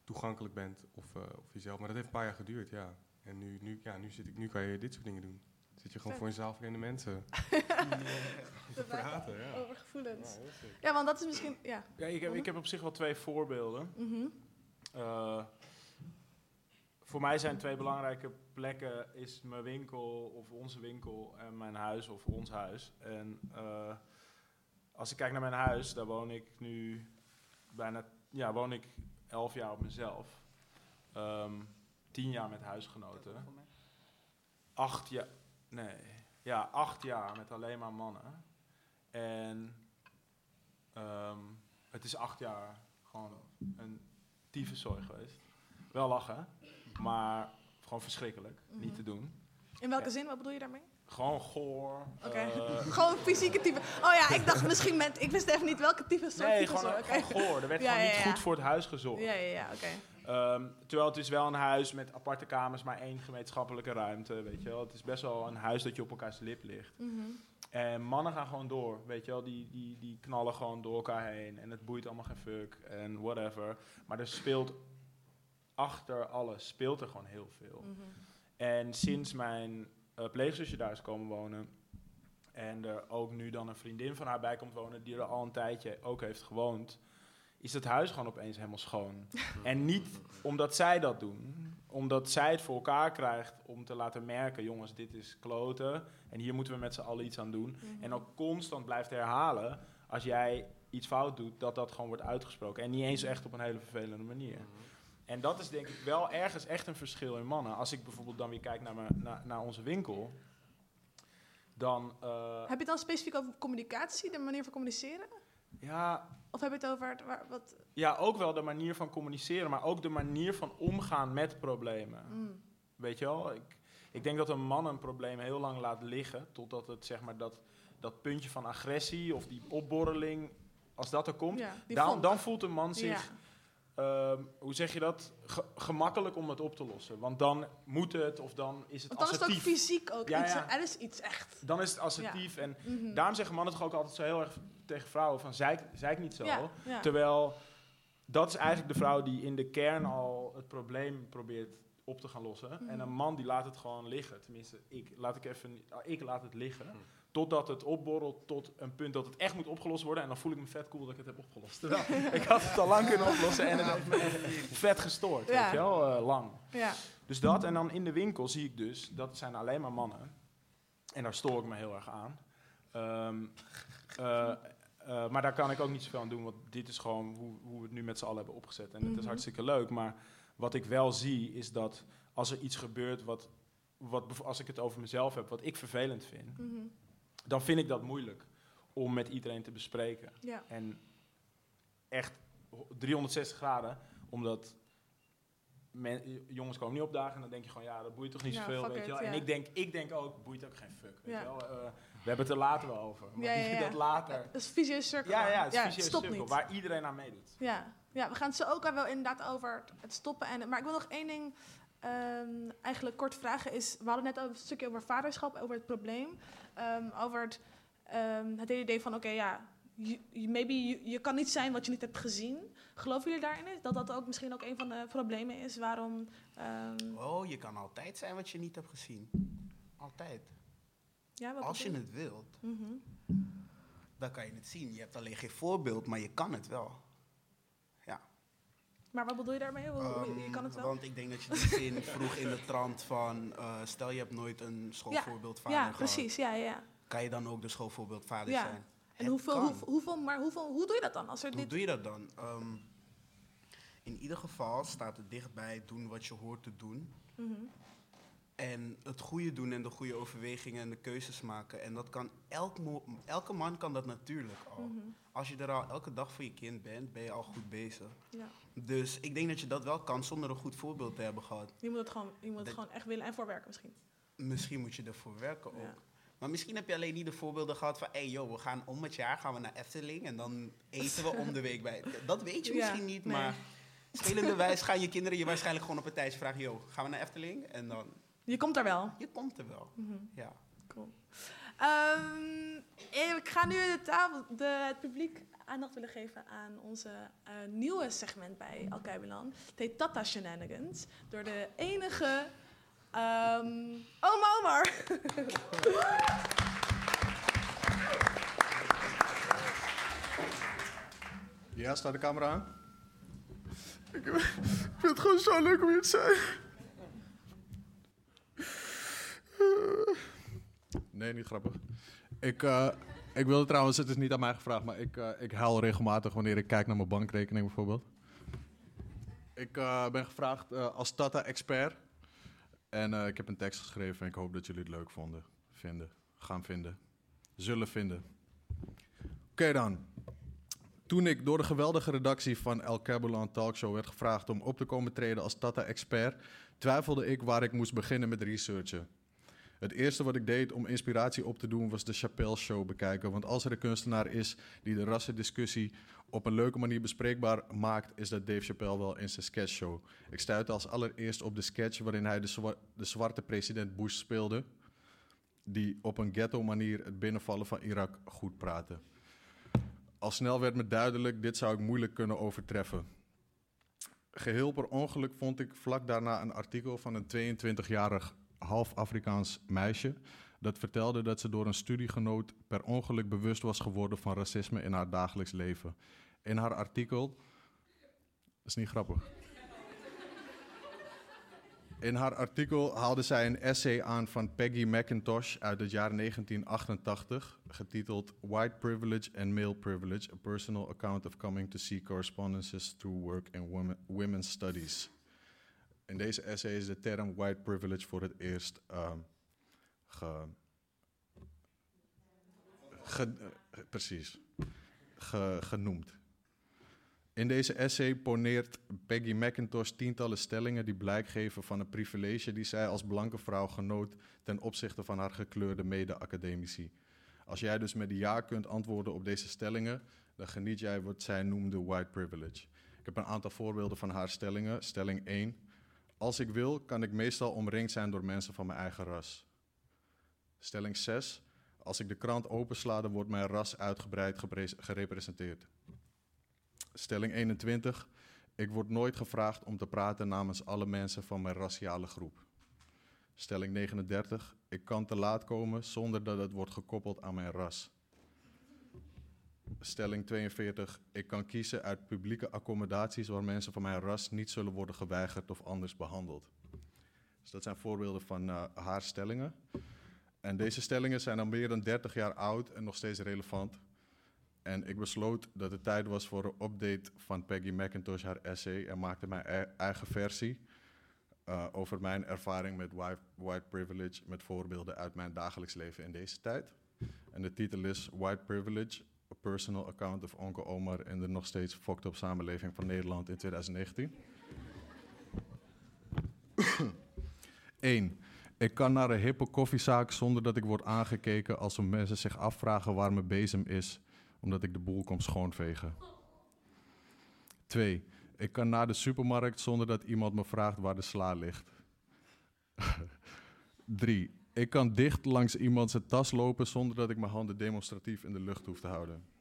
toegankelijk bent of, eh, of jezelf. Maar dat heeft een paar jaar geduurd, ja. En nu, nu, ja, nu, zit ik, nu kan je dit soort dingen doen. Dan zit je gewoon voor een zaal vreemde mensen. *laughs* Te praten, ja. Over gevoelens. Ja, want dat is misschien, ja. Ja, ik heb, ik heb op zich wel twee voorbeelden. Mhm. Eh, voor mij zijn twee belangrijke plekken is mijn winkel of onze winkel en mijn huis of ons huis. En eh, als ik kijk naar mijn huis, daar woon ik nu bijna, ja, woon ik elf jaar op mezelf. Ehm, tien jaar met huisgenoten. Acht jaar, nee, ja, acht jaar met alleen maar mannen. En ehm, het is acht jaar gewoon een tyfuszooi geweest. Wel lachen, maar gewoon verschrikkelijk. Niet te doen. In welke zin? Wat bedoel je daarmee? Gewoon goor. Oké. eh, *laughs* gewoon fysieke type. Oh ja, ik dacht misschien met... Ik wist even niet welke type soort nee, gewoon, soort. gewoon goor. Er werd Ja, gewoon ja, niet ja. goed voor het huis gezorgd. Ja, ja, ja, oké. Ehm, terwijl het is wel een huis met aparte kamers, maar één gemeenschappelijke ruimte, weet je wel. Het is best wel een huis dat je op elkaars lip ligt. Mhm. En mannen gaan gewoon door, weet je wel. Die, die, die knallen gewoon door elkaar heen. En het boeit allemaal geen fuck en whatever. Maar er speelt achter alles, speelt er gewoon heel veel. Mhm. En sinds mijn eh, pleegzusje daar is komen wonen... en er ook nu dan een vriendin van haar bij komt wonen... die er al een tijdje ook heeft gewoond... is het huis gewoon opeens helemaal schoon. *laughs* en niet omdat zij dat doen. Omdat zij het voor elkaar krijgt om te laten merken... jongens, dit is kloten en hier moeten we met z'n allen iets aan doen. Mhm. En ook constant blijft herhalen... als jij iets fout doet, dat dat gewoon wordt uitgesproken. En niet eens echt op een hele vervelende manier. En dat is denk ik wel ergens echt een verschil in mannen. Als ik bijvoorbeeld dan weer kijk naar, mijn, naar, naar onze winkel, dan... eh, Heb je het dan specifiek over communicatie, de manier van communiceren? ja, Of heb je het over het, waar, wat... ja, ook wel de manier van communiceren, maar ook de manier van omgaan met problemen. Mm. Weet je wel? Ik, ik denk dat een man een probleem heel lang laat liggen, totdat het zeg maar dat, dat puntje van agressie of die opborreling, als dat er komt, Ja, dan, dan voelt een man zich Ja. Ehm, hoe zeg je dat? Ge- gemakkelijk om het op te lossen. Want dan moet het of dan is het Want dan is het ook fysiek ook Ja, iets, ja. er is iets echt. Dan is het assertief. Ja. En Mhm. daarom zeggen mannen toch ook altijd zo heel erg tegen vrouwen van zeik, zeik niet zo. Ja, ja. Terwijl dat is eigenlijk de vrouw die in de kern al het probleem probeert op te gaan lossen. Mhm. En een man die laat het gewoon liggen. Tenminste, ik laat, ik even, ah, ik laat het liggen. Totdat het opborrelt tot een punt dat het echt moet opgelost worden. En dan voel ik me vet cool dat ik het heb opgelost. Terwijl ik had het al lang kunnen oplossen en het heeft me vet gestoord. Ja. Weet je wel, eh, lang. Ja. Dus dat, en dan in de winkel zie ik dus, dat zijn alleen maar mannen. En daar stoor ik me heel erg aan. Ehm, eh, eh, maar daar kan ik ook niet zoveel aan doen, want dit is gewoon hoe, hoe we het nu met z'n allen hebben opgezet. En het Mhm. is hartstikke leuk, maar wat ik wel zie is dat als er iets gebeurt, wat, wat, als ik het over mezelf heb, wat ik vervelend vind, Mhm. Dan vind ik dat moeilijk om met iedereen te bespreken. Ja. En echt 360 graden, omdat men- jongens komen niet opdagen en dan denk je gewoon, ja, dat boeit toch niet Ja, zoveel, weet je wel. En ik denk, ik denk ook, boeit ook geen fuck, weet je wel. Eh, we hebben het er later wel over. Maar *laughs* dat later... Dat is een vicieuze cirkel. Ja, ja, het is een cirkel waar iedereen aan meedoet. Ja. ja, we gaan het zo ook wel inderdaad over het stoppen. En, maar ik wil nog één ding ehm, eigenlijk kort vragen. Is, we hadden net over een stukje over vaderschap, over het probleem. ehm, over het, ehm, het hele idee van, oké, ja, je, je- maybe je, kan niet zijn wat je niet hebt gezien. Geloven jullie daarin? Dat dat ook misschien ook een van de problemen is waarom... Oh, je kan altijd zijn wat je niet hebt gezien. Altijd. ja, wat Als je het wilt, Mhm. dan kan je het zien. Je hebt alleen geen voorbeeld, maar je kan het wel. Ja. Maar wat bedoel je daarmee? Hoe, hoe- je kan het Ehm, wel? Want ik denk dat je die zin *laughs* vroeg in de trant van... eh, stel je hebt nooit een schoolvoorbeeldvader ja, gehad. precies. Ja, ja. Kan je dan ook de schoolvoorbeeldvader Ja. zijn? En hoeveel, kan. hoeveel, maar hoeveel, hoe doe je dat dan? Als er Hoe dit... doe je dat dan? Ehm, in ieder geval staat het dichtbij doen wat je hoort te doen. Mhm. En het goede doen en de goede overwegingen en de keuzes maken. En dat kan elk elke man kan dat natuurlijk al. Mhm. Als je er al elke dag voor je kind bent, ben je al goed bezig. Ja. Dus ik denk dat je dat wel kan zonder een goed voorbeeld te hebben gehad. Je moet het gewoon, je moet het gewoon echt willen en voorwerken misschien. Misschien moet je ervoor werken ook. Ja. Maar misschien heb je alleen niet de voorbeelden gehad van... hé hey, joh, we gaan om het jaar gaan we naar Efteling... en dan eten we om de week bij... *laughs* Dat weet je Ja, misschien niet, nee. maar... Spelende wijs gaan je kinderen je waarschijnlijk gewoon op een tijdje vragen... joh, gaan we naar Efteling? En dan... Je komt er wel. Je komt er wel, Mhm. ja. Cool. Ehm, ik ga nu de tafel, de, het publiek aandacht willen geven aan onze eh, nieuwe segment bij Alkeibelan. Het heet Tata Shenanigans. Door de enige ehm Oma Omar. Ja, staat de camera aan? Ik vind het gewoon zo leuk om hier te zijn. Nee, niet grappig. Ik, eh, ik wilde trouwens, het is niet aan mij gevraagd, maar ik, eh, ik huil regelmatig wanneer ik kijk naar mijn bankrekening bijvoorbeeld. Ik eh, ben gevraagd als Tata-expert. En ik heb een tekst geschreven en ik hoop dat jullie het leuk vonden. Vinden. Gaan vinden. Zullen vinden. Oké dan. Toen ik door de geweldige redactie van El Cabulan Talkshow werd gevraagd om op te komen treden als Tata-expert, twijfelde ik waar ik moest beginnen met researchen. Het eerste wat ik deed om inspiratie op te doen was de Chappelle Show bekijken. Want als er een kunstenaar is die de rassendiscussie op een leuke manier bespreekbaar maakt, is dat Dave Chappelle wel in zijn sketchshow. Ik stuitte als allereerst op de sketch waarin hij de, de zwarte president Bush speelde, die op een ghetto manier het binnenvallen van Irak goed praatte. Al snel werd me duidelijk, dit zou ik moeilijk kunnen overtreffen. Geheel per ongeluk vond ik vlak daarna een artikel van een 22-jarig half Afrikaans meisje. Dat vertelde dat ze door een studiegenoot per ongeluk bewust was geworden van racisme in haar dagelijks leven. In haar artikel. Is niet grappig. In haar artikel haalde zij een essay aan van Peggy McIntosh uit het jaar 1988, getiteld White Privilege and Male Privilege: A Personal Account of Coming to See Correspondences Through Work in Women, Women's Studies. In deze essay is de term white privilege voor het eerst ehm, ge, eh, precies, ge- genoemd. In deze essay poneert Peggy McIntosh tientallen stellingen die blijk geven van een privilege die zij als blanke vrouw genoot ten opzichte van haar gekleurde mede-academici. Als jij dus met ja kunt antwoorden op deze stellingen, dan geniet jij wat zij noemde white privilege. Ik heb een aantal voorbeelden van haar stellingen. Stelling 1. Als ik wil, kan ik meestal omringd zijn door mensen van mijn eigen ras. Stelling 6. Als ik de krant opensla, dan wordt mijn ras uitgebreid gerepresenteerd. Stelling 21. Ik word nooit gevraagd om te praten namens alle mensen van mijn raciale groep. Stelling 39. Ik kan te laat komen zonder dat het wordt gekoppeld aan mijn ras. Stelling 42. Ik kan kiezen uit publieke accommodaties waar mensen van mijn ras niet zullen worden geweigerd of anders behandeld. Dus dat zijn voorbeelden van eh, haar stellingen. En deze stellingen zijn al meer dan 30 jaar oud en nog steeds relevant. En ik besloot dat het tijd was voor een update van Peggy McIntosh, haar essay, en maakte mijn e- eigen versie eh, over mijn ervaring met white, white privilege, met voorbeelden uit mijn dagelijks leven in deze tijd. En de titel is White Privilege, Personal Account of Onkel Omar in de nog steeds fucked up samenleving van Nederland in 2019. 1. *coughs* Ik kan naar een hippe koffiezaak zonder dat ik word aangekeken als mensen zich afvragen waar mijn bezem is, omdat ik de boel kom schoonvegen. 2. Ik kan naar de supermarkt zonder dat iemand me vraagt waar de sla ligt. *laughs* 3. Ik kan dicht langs iemand zijn tas lopen zonder dat ik mijn handen demonstratief in de lucht hoef te houden.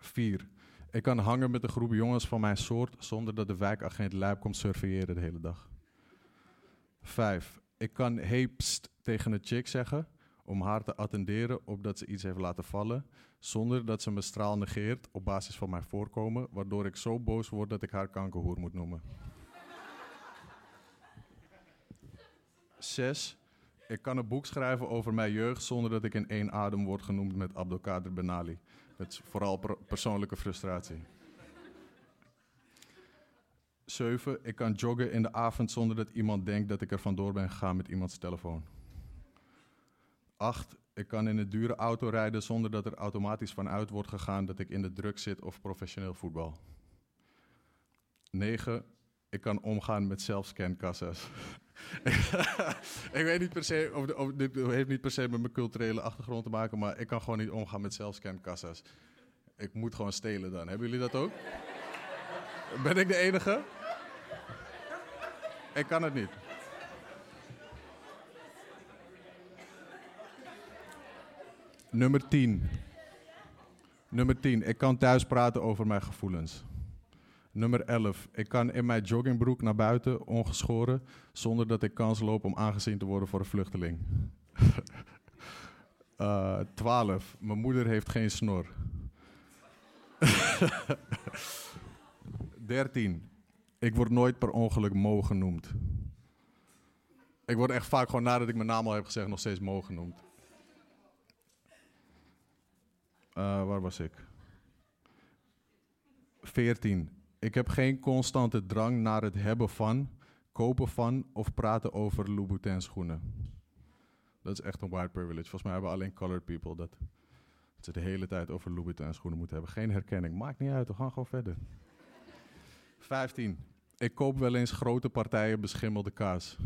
4. Ik kan hangen met een groep jongens van mijn soort zonder dat de wijkagent lijp komt surveilleren de hele dag. 5. Ik kan hey pst tegen een chick zeggen om haar te attenderen op dat ze iets heeft laten vallen, zonder dat ze me straal negeert op basis van mijn voorkomen, waardoor ik zo boos word dat ik haar kankerhoer moet noemen. 6. Ik kan een boek schrijven over mijn jeugd zonder dat ik in één adem word genoemd met Abdelkader Benali. Met vooral per- persoonlijke frustratie. 7. Ik kan joggen in de avond zonder dat iemand denkt dat ik er vandoor ben gegaan met iemands telefoon. 8. Ik kan in een dure auto rijden zonder dat er automatisch vanuit wordt gegaan dat ik in de druk zit of professioneel voetbal. 9. Ik kan omgaan met zelfscankassa's. *laughs* ik weet niet per se, of, of dit heeft niet per se met mijn culturele achtergrond te maken, maar ik kan gewoon niet omgaan met zelfscankassa's. Ik moet gewoon stelen dan. Hebben jullie dat ook? Ben ik de enige? Ik kan het niet. Nummer 10. Nummer 10. Ik kan thuis praten over mijn gevoelens. Nummer 11. Ik kan in mijn joggingbroek naar buiten, ongeschoren, zonder dat ik kans loop om aangezien te worden voor een vluchteling. *laughs* Eh 12. Mijn moeder heeft geen snor. *laughs* 13. Ik word nooit per ongeluk Mo genoemd. Ik word echt vaak gewoon nadat ik mijn naam al heb gezegd nog steeds Mo genoemd. Eh, waar was ik? 14. Ik heb geen constante drang naar het hebben van, kopen van of praten over Louboutin schoenen. Dat is echt een white privilege. Volgens mij hebben alleen colored people dat. Dat ze de hele tijd over Louboutin schoenen moeten hebben. Geen herkenning. Maakt niet uit, we gaan gewoon verder. 15. Ik koop wel eens grote partijen beschimmelde kaas.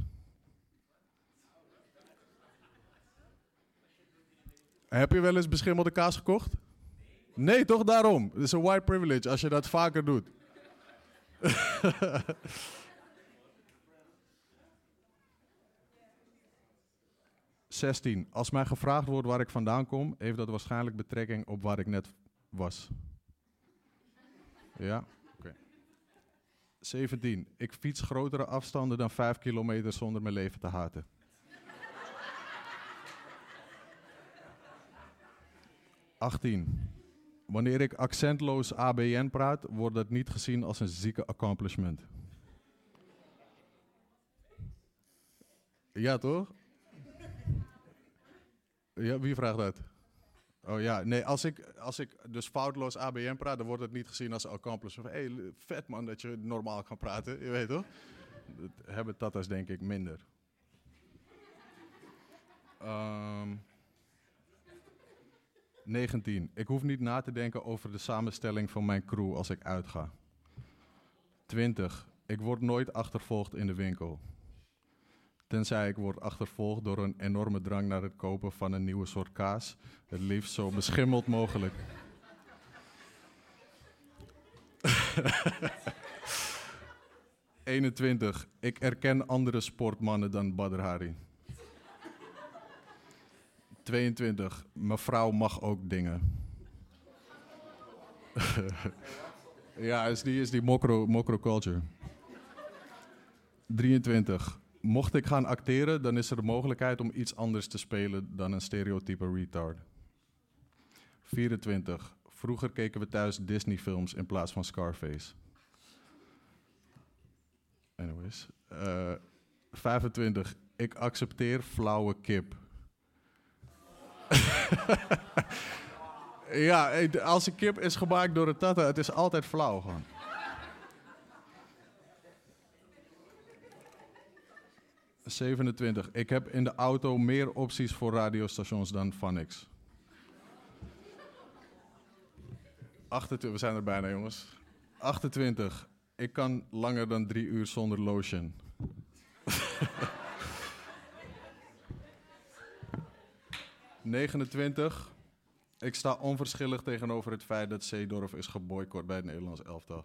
Heb je wel eens beschimmelde kaas gekocht? Nee, toch daarom. Het is een white privilege als je dat vaker doet. *laughs* Zestien. Als mij gevraagd wordt waar ik vandaan kom, heeft dat waarschijnlijk betrekking op waar ik net was. Ja, oké. 17. Ik fiets grotere afstanden dan 5 kilometer zonder mijn leven te haten. 18. Wanneer ik accentloos ABN praat, wordt dat niet gezien als een zieke accomplishment. Ja, toch? Ja, wie vraagt dat? Oh ja, nee, als ik, als ik dus foutloos ABN praat, dan wordt het niet gezien als een accomplishment. Hé, hey, vet man dat je normaal kan praten, je weet toch? Dat hebben Tata's denk ik minder. Ehm 19. Ik hoef niet na te denken over de samenstelling van mijn crew als ik uitga. 20. Ik word nooit achtervolgd in de winkel. Tenzij ik word achtervolgd door een enorme drang naar het kopen van een nieuwe soort kaas. Het liefst zo beschimmeld mogelijk. *laughs* ...21. Ik erken andere sportmannen dan Badr Hari. 22. Mevrouw mag ook dingen. *laughs* ja, is die, is die mokro, mokro culture. 23. Mocht ik gaan acteren, dan is er de mogelijkheid om iets anders te spelen dan een stereotype retard. 24. Vroeger keken we thuis Disney-films in plaats van Scarface. Anyways. eh 25. Ik accepteer flauwe kip. *laughs* ja, eh, als een kip is gemaakt door een tata, het is altijd flauw gewoon. ...27. Ik heb in de auto meer opties voor radiostations dan Phonics. 28. We zijn er bijna, jongens. 28. Ik kan langer dan drie uur zonder lotion. *laughs* ...29. Ik sta onverschillig tegenover het feit dat Zeedorf is geboycott bij het Nederlands elftal.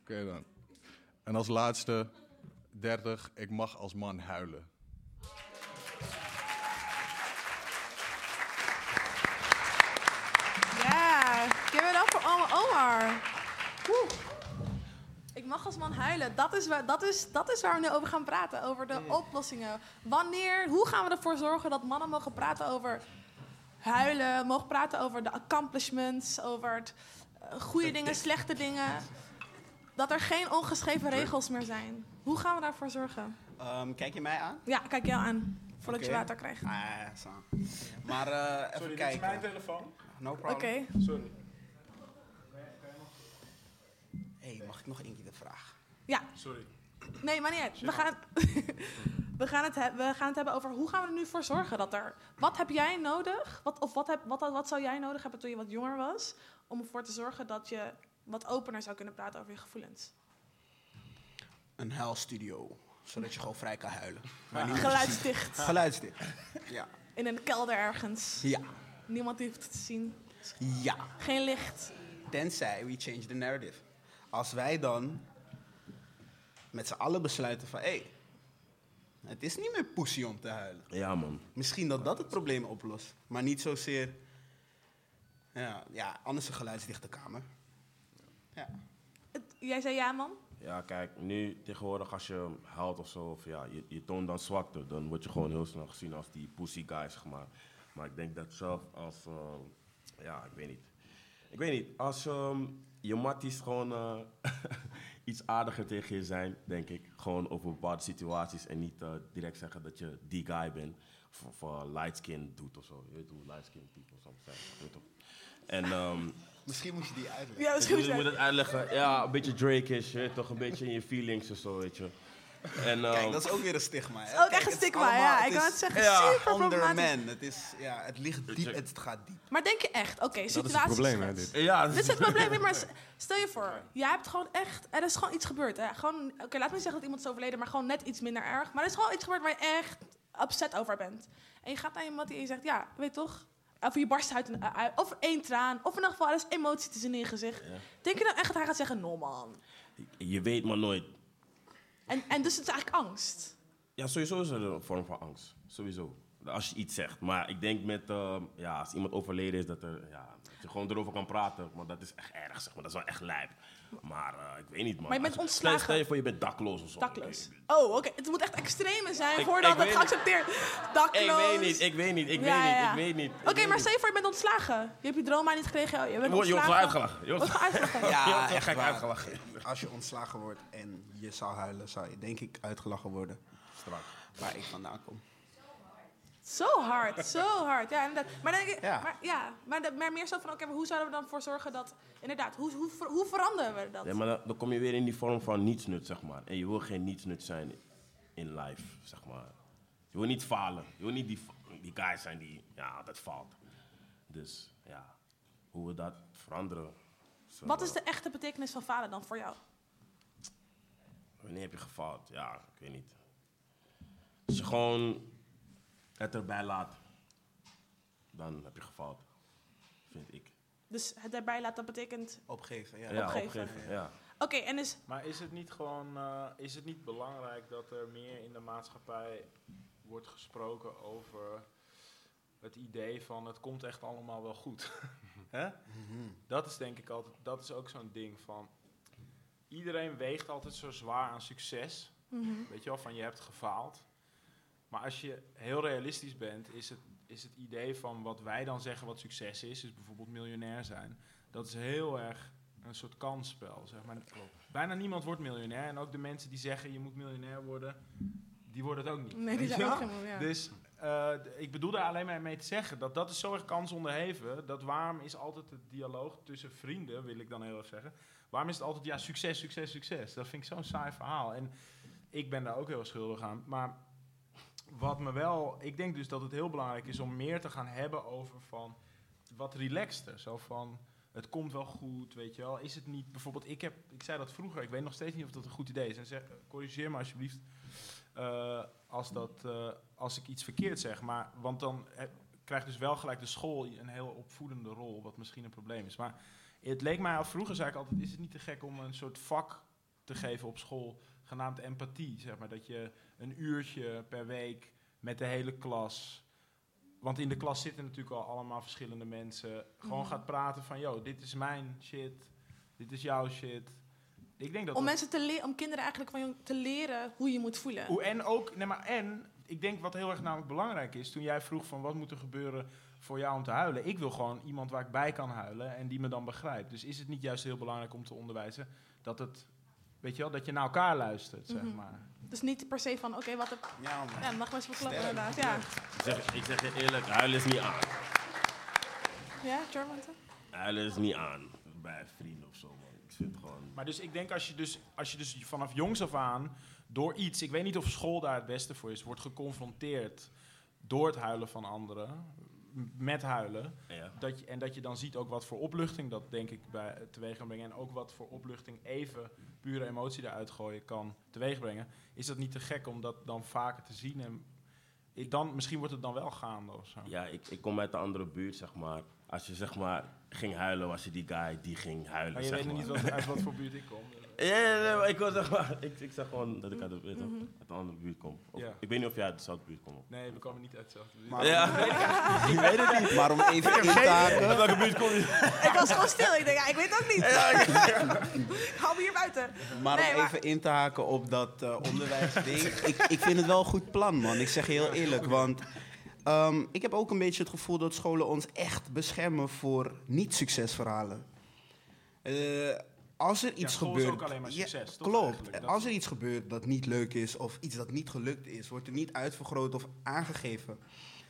Oké dan. En als laatste, 30. Ik mag als man huilen. Ja, give it up voor Oma- Omar. Ik mag als man huilen. Dat is, waar, dat, is, dat is waar we nu over gaan praten. Over de oplossingen. Wanneer, hoe gaan we ervoor zorgen dat mannen mogen praten over huilen, mogen praten over de accomplishments, over het, eh, goede dingen, *laughs* slechte dingen. Dat er geen ongeschreven regels meer zijn. Hoe gaan we daarvoor zorgen? Ehm, kijk je mij aan? Ja, kijk jou aan. Voordat je Oké. water krijgt. Ah, zo. Maar eh, even Sorry, dit is kijken. mijn telefoon. No Oké. problem. Sorry. Hey, mag ik nog één keer de vraag? Ja. Sorry. Nee, maar niet uit. We gaan, *laughs* we, gaan het he- we gaan het hebben over hoe gaan we er nu voor zorgen dat er... Wat heb jij nodig? Wat, of wat, heb, wat, wat zou jij nodig hebben toen je wat jonger was? Om ervoor te zorgen dat je wat opener zou kunnen praten over je gevoelens. Een huilstudio, zodat je gewoon vrij kan huilen. Ja. Geluidsdicht. *laughs* Geluidsdicht. Ja. In een kelder ergens. Ja. Niemand die hoeft het te zien. Ja. Geen licht. Tenzij we change the narrative. Als wij dan met z'n allen besluiten van... hé, hey, het is niet meer pussy om te huilen. Ja, man. Misschien dat dat het probleem oplost. Maar niet zozeer... Ja, ja anders een geluidsdichte kamer. Ja. Het- jij zei ja, man? Ja, kijk, nu tegenwoordig als je huilt of zo, of ja, je, je toont dan zwakte, dan word je gewoon heel snel gezien als die pussy guy, zeg maar. Maar ik denk dat zelf als, eh, ja, ik weet niet. Ik weet niet, als ehm, je matties gewoon eh, *laughs* iets aardiger tegen je zijn, denk ik, gewoon over bepaalde situaties en niet eh, direct zeggen dat je die guy bent, of, of light skin doet of zo. Je weet hoe light skin people soms zijn, je weet toch? En, ehm, Misschien moet je die uitleggen. Ja, misschien moet je- moet het uitleggen. Ja, een beetje Drake-ish, je weet toch? Een beetje in je feelings of zo, weet je. En, Kijk, ehm, dat is ook weer een stigma. Hè? is ook Kijk, echt een het is stigma, ja. Ik wou het zeggen, super Under problematisch. man. Het, is, ja, het ligt diep, het gaat diep. Maar denk je echt, oké, het situaties... probleem, hè, dit. Ja, dit is het probleem. Maar stel je voor, jij hebt gewoon echt... Er is gewoon iets gebeurd. Hè? Gewoon, oké, laat me niet zeggen dat iemand is overleden, maar gewoon net iets minder erg. Maar er is gewoon iets gebeurd waar je echt upset over bent. En je gaat naar mattie en je zegt, ja, weet toch? Of je barst uit, een, uit- of één traan. Of in ieder geval, er is emotie te zien in je gezicht. Denk je dan echt dat hij gaat zeggen, no man? Je weet maar nooit. En, en dus het is eigenlijk angst. Ja, sowieso is er een vorm van angst. Sowieso. Als je iets zegt. Maar ik denk met, eh, ja, als iemand overleden is, dat, er, ja, dat je gewoon erover kan praten. Maar dat is echt erg, zeg maar. Dat is wel echt lijp. Maar eh, ik weet niet, man. Maar je bent ontslagen. Stel je voor, je bent dakloos of zo. Dakloos. Oh, oké. Het moet echt extreme zijn Ik- voordat ik het geaccepteerd Dakloos. Ik weet niet, ik weet niet, ik Ja, weet niet, ja, ik weet niet. Oké, maar stel je voor, je bent ontslagen. Je hebt je droom maar niet gekregen. Je bent wordt- je wordt ontslagen. uitgelachen. Je wordt- uitgelachen. *laughs* Ja, echt gek uitgelachen. Als je ontslagen wordt en je zou huilen, zou je denk ik uitgelachen worden. Strak. Waar ik vandaan kom. Zo hard, zo hard. Ja, inderdaad. Maar, dan denk ik, Ja. maar, ja, maar, de- maar meer zo van, oké, maar hoe zouden we dan voor zorgen dat... Inderdaad, hoe, hoe, hoe veranderen we dat? Ja, maar dan, dan kom je weer in die vorm van nietsnut, zeg maar. En je wil geen nietsnut zijn in life, zeg maar. Je wil niet falen. Je wil niet die, die guy zijn die ja, altijd faalt. Dus ja, hoe we dat veranderen. zo, Wat is de echte betekenis van falen dan voor jou? Wanneer heb je gefaald? Ja, ik weet niet. Als je gewoon het erbij laat, dan heb je gefaald. Vind ik. Dus het erbij laten, dat betekent... Opgeven, ja. Ja, Opgeven. opgeven, ja. Oké, en is... Maar is het niet gewoon, eh, is het niet belangrijk dat er meer in de maatschappij wordt gesproken over het idee van het komt echt allemaal wel goed? *laughs* Hè? Dat is denk ik altijd, dat is ook zo'n ding van, iedereen weegt altijd zo zwaar aan succes. Mhm. Weet je wel, van je hebt gefaald. Maar als je heel realistisch bent, is het, is het idee van wat wij dan zeggen wat succes is, is bijvoorbeeld miljonair zijn. Dat is heel erg een soort kansspel, zeg maar. Bijna niemand wordt miljonair. En ook de mensen die zeggen je moet miljonair worden, die worden het ook niet. Nee, die zijn ook wel? geen miljonair. Dus eh, ik bedoel daar alleen maar mee te zeggen dat dat is zo erg kansonderheven. Dat waarom is altijd het dialoog tussen vrienden, wil ik dan heel erg zeggen. Waarom is het altijd ja, succes, succes, succes? Dat vind ik zo'n saai verhaal. En ik ben daar ook heel schuldig aan. Maar wat me wel, ik denk dus dat het heel belangrijk is om meer te gaan hebben over van wat relaxter. Zo van het komt wel goed, weet je wel. Is het niet bijvoorbeeld, ik heb, ik zei dat vroeger, ik weet nog steeds niet of dat een goed idee is. En zeg, corrigeer me alsjeblieft eh, als, dat, eh, als ik iets verkeerd zeg. Maar, want dan eh, krijgt dus wel gelijk de school een heel opvoedende rol, wat misschien een probleem is. Maar het leek mij al vroeger, zei ik altijd, is het niet te gek om een soort vak te geven op school, genaamd empathie. Zeg maar, dat je een uurtje per week met de hele klas. Want in de klas zitten natuurlijk al allemaal verschillende mensen. Gewoon Mhm. gaat praten van, yo, dit is mijn shit, dit is jouw shit. Ik denk dat Om mensen te leren, om kinderen eigenlijk van te leren hoe je moet voelen. Hoe- en ook, nee, maar en, ik denk wat heel erg namelijk belangrijk is, toen jij vroeg van wat moet er gebeuren voor jou om te huilen. Ik wil gewoon iemand waar ik bij kan huilen en die me dan begrijpt. Dus is het niet juist heel belangrijk om te onderwijzen dat het, weet je wel, dat je naar elkaar luistert, zeg Mhm. maar. Dus niet per se van, oké, wat heb... Ja, man. Ja, dan mag best wel klappen Sterk. inderdaad. Ja, Ik zeg, ik zeg je eerlijk, huilen is niet aan. ja German? Huilen is niet aan bij vrienden of zo, man. Ik vind het gewoon... Maar dus ik denk als je dus, als je dus vanaf jongs af aan door iets, ik weet niet of school daar het beste voor is, wordt geconfronteerd door het huilen van anderen, met huilen, Ja. dat je, en dat je dan ziet ook wat voor opluchting dat denk ik bij, teweeg kan brengen en ook wat voor opluchting even pure emotie eruit gooien kan teweeg brengen, is dat niet te gek om dat dan vaker te zien en ik dan, misschien wordt het dan wel gaande of zo. Ja, ik, ik kom uit een andere buurt, zeg maar. Als je zeg maar ging huilen, was je die guy die ging huilen, Maar je zeg weet maar. niet wat, uit wat voor buurt ik *laughs* kom. Ja, maar ik wil zeg maar, ik, ik zeg gewoon dat ik uit, de, weet Mhm. uit een andere buurt kom. Of, Ja. Ik weet niet of jij uit dezelfde buurt komt. Nee, we komen niet uit dezelfde buurt. Maar- Ja, *laughs* ik weet het niet. Maar om even in te haken. Uit welke buurt kom je? Ik was gewoon stil. Ik denk, ja, ik weet ook niet. Ik *laughs* hou me hier buiten. Maar Nee, om even in te haken op dat eh, onderwijsding. ik, ik vind het wel een goed plan, man. Ik zeg je heel eerlijk. Want ehm, ik heb ook een beetje het gevoel dat scholen ons echt beschermen voor niet-succesverhalen. Eh, als er iets gebeurt. ook alleen maar Ja, succes, toch, klopt. Als er iets gebeurt dat niet leuk is of iets dat niet gelukt is, wordt er niet uitvergroot of aangegeven.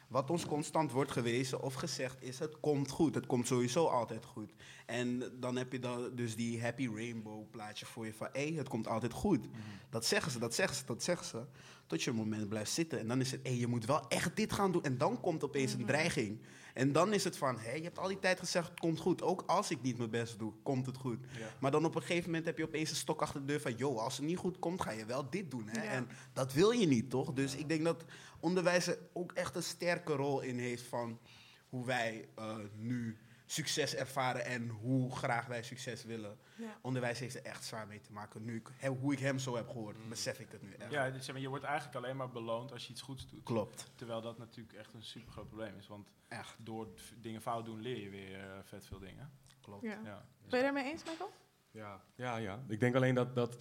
Wat ons constant wordt gewezen of gezegd is: het komt goed. Het komt sowieso altijd goed. En dan heb je dan dus die happy rainbow plaatje voor je van... hé, het komt altijd goed. Mhm. Dat zeggen ze, dat zeggen ze, dat zeggen ze. Tot je een moment blijft zitten. En dan is het, hé, je moet wel echt dit gaan doen. En dan komt opeens Mhm. een dreiging. En dan is het van, hé, je hebt al die tijd gezegd, het komt goed. Ook als ik niet mijn best doe, komt het goed. Maar dan op een gegeven moment heb je opeens een stok achter de deur van... joh, als het niet goed komt, ga je wel dit doen. Hè? Ja. En dat wil je niet, toch? Dus ik denk dat onderwijs er ook echt een sterke rol in heeft... van hoe wij eh, nu succes ervaren en hoe graag wij succes willen. Ja. Onderwijs heeft er echt zwaar mee te maken. Nu ik, he- hoe ik hem zo heb gehoord, besef ik het nu echt. Ja, dus zeg maar, je wordt eigenlijk alleen maar beloond als je iets goeds doet. Klopt. Terwijl dat natuurlijk echt een super groot probleem is. Want Echt. door dingen fout doen leer je weer eh, vet veel dingen. Klopt. Ja. Ja. Ben je daarmee eens, Michael? Ja, ja, ja. Ik denk alleen dat, dat...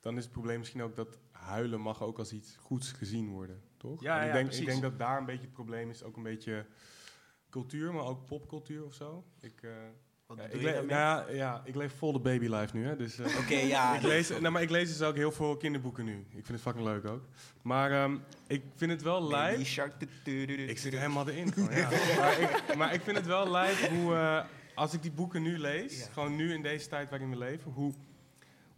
Dan is het probleem misschien ook dat huilen mag ook als iets goeds gezien worden, toch? Ja, En ik, ja, denk, precies. ik denk dat daar een beetje het probleem is. Ook een beetje cultuur, maar ook popcultuur of zo. Ik, eh, Wat ja, bedoel ik, je le- daarmee? nou ja, ja, ik leef vol de babylife nu, hè. Dus, eh, Oké, *laughs* ja. ik lees, nou, maar ik lees dus ook heel veel kinderboeken nu. Ik vind het fucking leuk ook. Maar ehm, ik vind het wel Baby tu- Ik zit er helemaal erin. gewoon, ja. *laughs* maar, ik, maar ik vind het wel lijp hoe, eh, als ik die boeken nu lees, Ja. gewoon nu in deze tijd waarin we leven, hoe,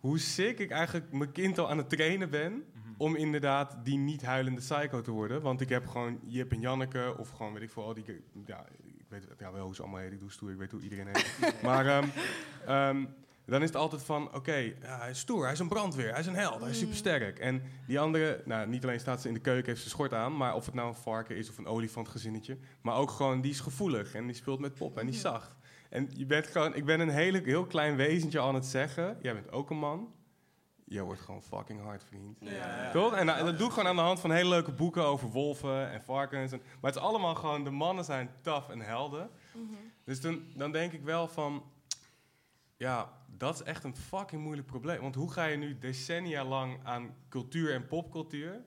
hoe sick ik eigenlijk mijn kind al aan het trainen ben om inderdaad die niet huilende psycho te worden. Want ik heb gewoon Jip en Janneke of gewoon, weet ik veel, al die... Ja, ik weet ja, wel hoe ze allemaal heet, ik doe stoer, ik weet hoe iedereen heet. *laughs* maar ehm, ehm, dan is het altijd van, oké, ja, hij is stoer, hij is een brandweer, hij is een held, hij is supersterk. En die andere, nou, niet alleen staat ze in de keuken, heeft ze schort aan, maar of het nou een varken is of een olifantgezinnetje, maar ook gewoon, die is gevoelig en die speelt met pop en die is zacht. En je bent gewoon, ik ben een hele, heel klein wezentje aan het zeggen, jij bent ook een man. Je wordt gewoon fucking hard, vriend. Toch? En, nou, dat doe ik gewoon aan de hand van hele leuke boeken over wolven en varkens. En, maar het is allemaal gewoon, de mannen zijn tough en helden. Dus dan, dan denk ik wel van, ja, dat is echt een fucking moeilijk probleem. Want hoe ga je nu decennia lang aan cultuur en popcultuur,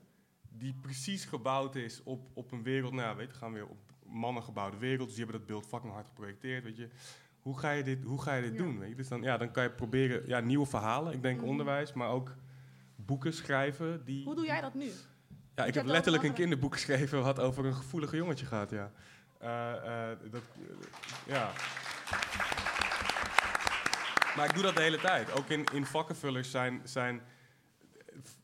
die precies gebouwd is op, op een wereld, nou ja, weet je, gaan we weer op mannen gebouwde wereld, dus die hebben dat beeld fucking hard geprojecteerd, weet je. Hoe ga je dit, hoe ga je dit Ja. doen? Weet je? Dus dan, ja, dan kan je proberen ja, nieuwe verhalen, ik denk Mhm. onderwijs, maar ook boeken schrijven. Die, Hoe doe jij dat nu? ja, ik heb letterlijk een kinderboek geschreven wat over een gevoelige jongetje gaat, ja. Eh, eh, dat, ja. Maar ik doe dat de hele tijd. Ook in, in vakkenvullers zijn, zijn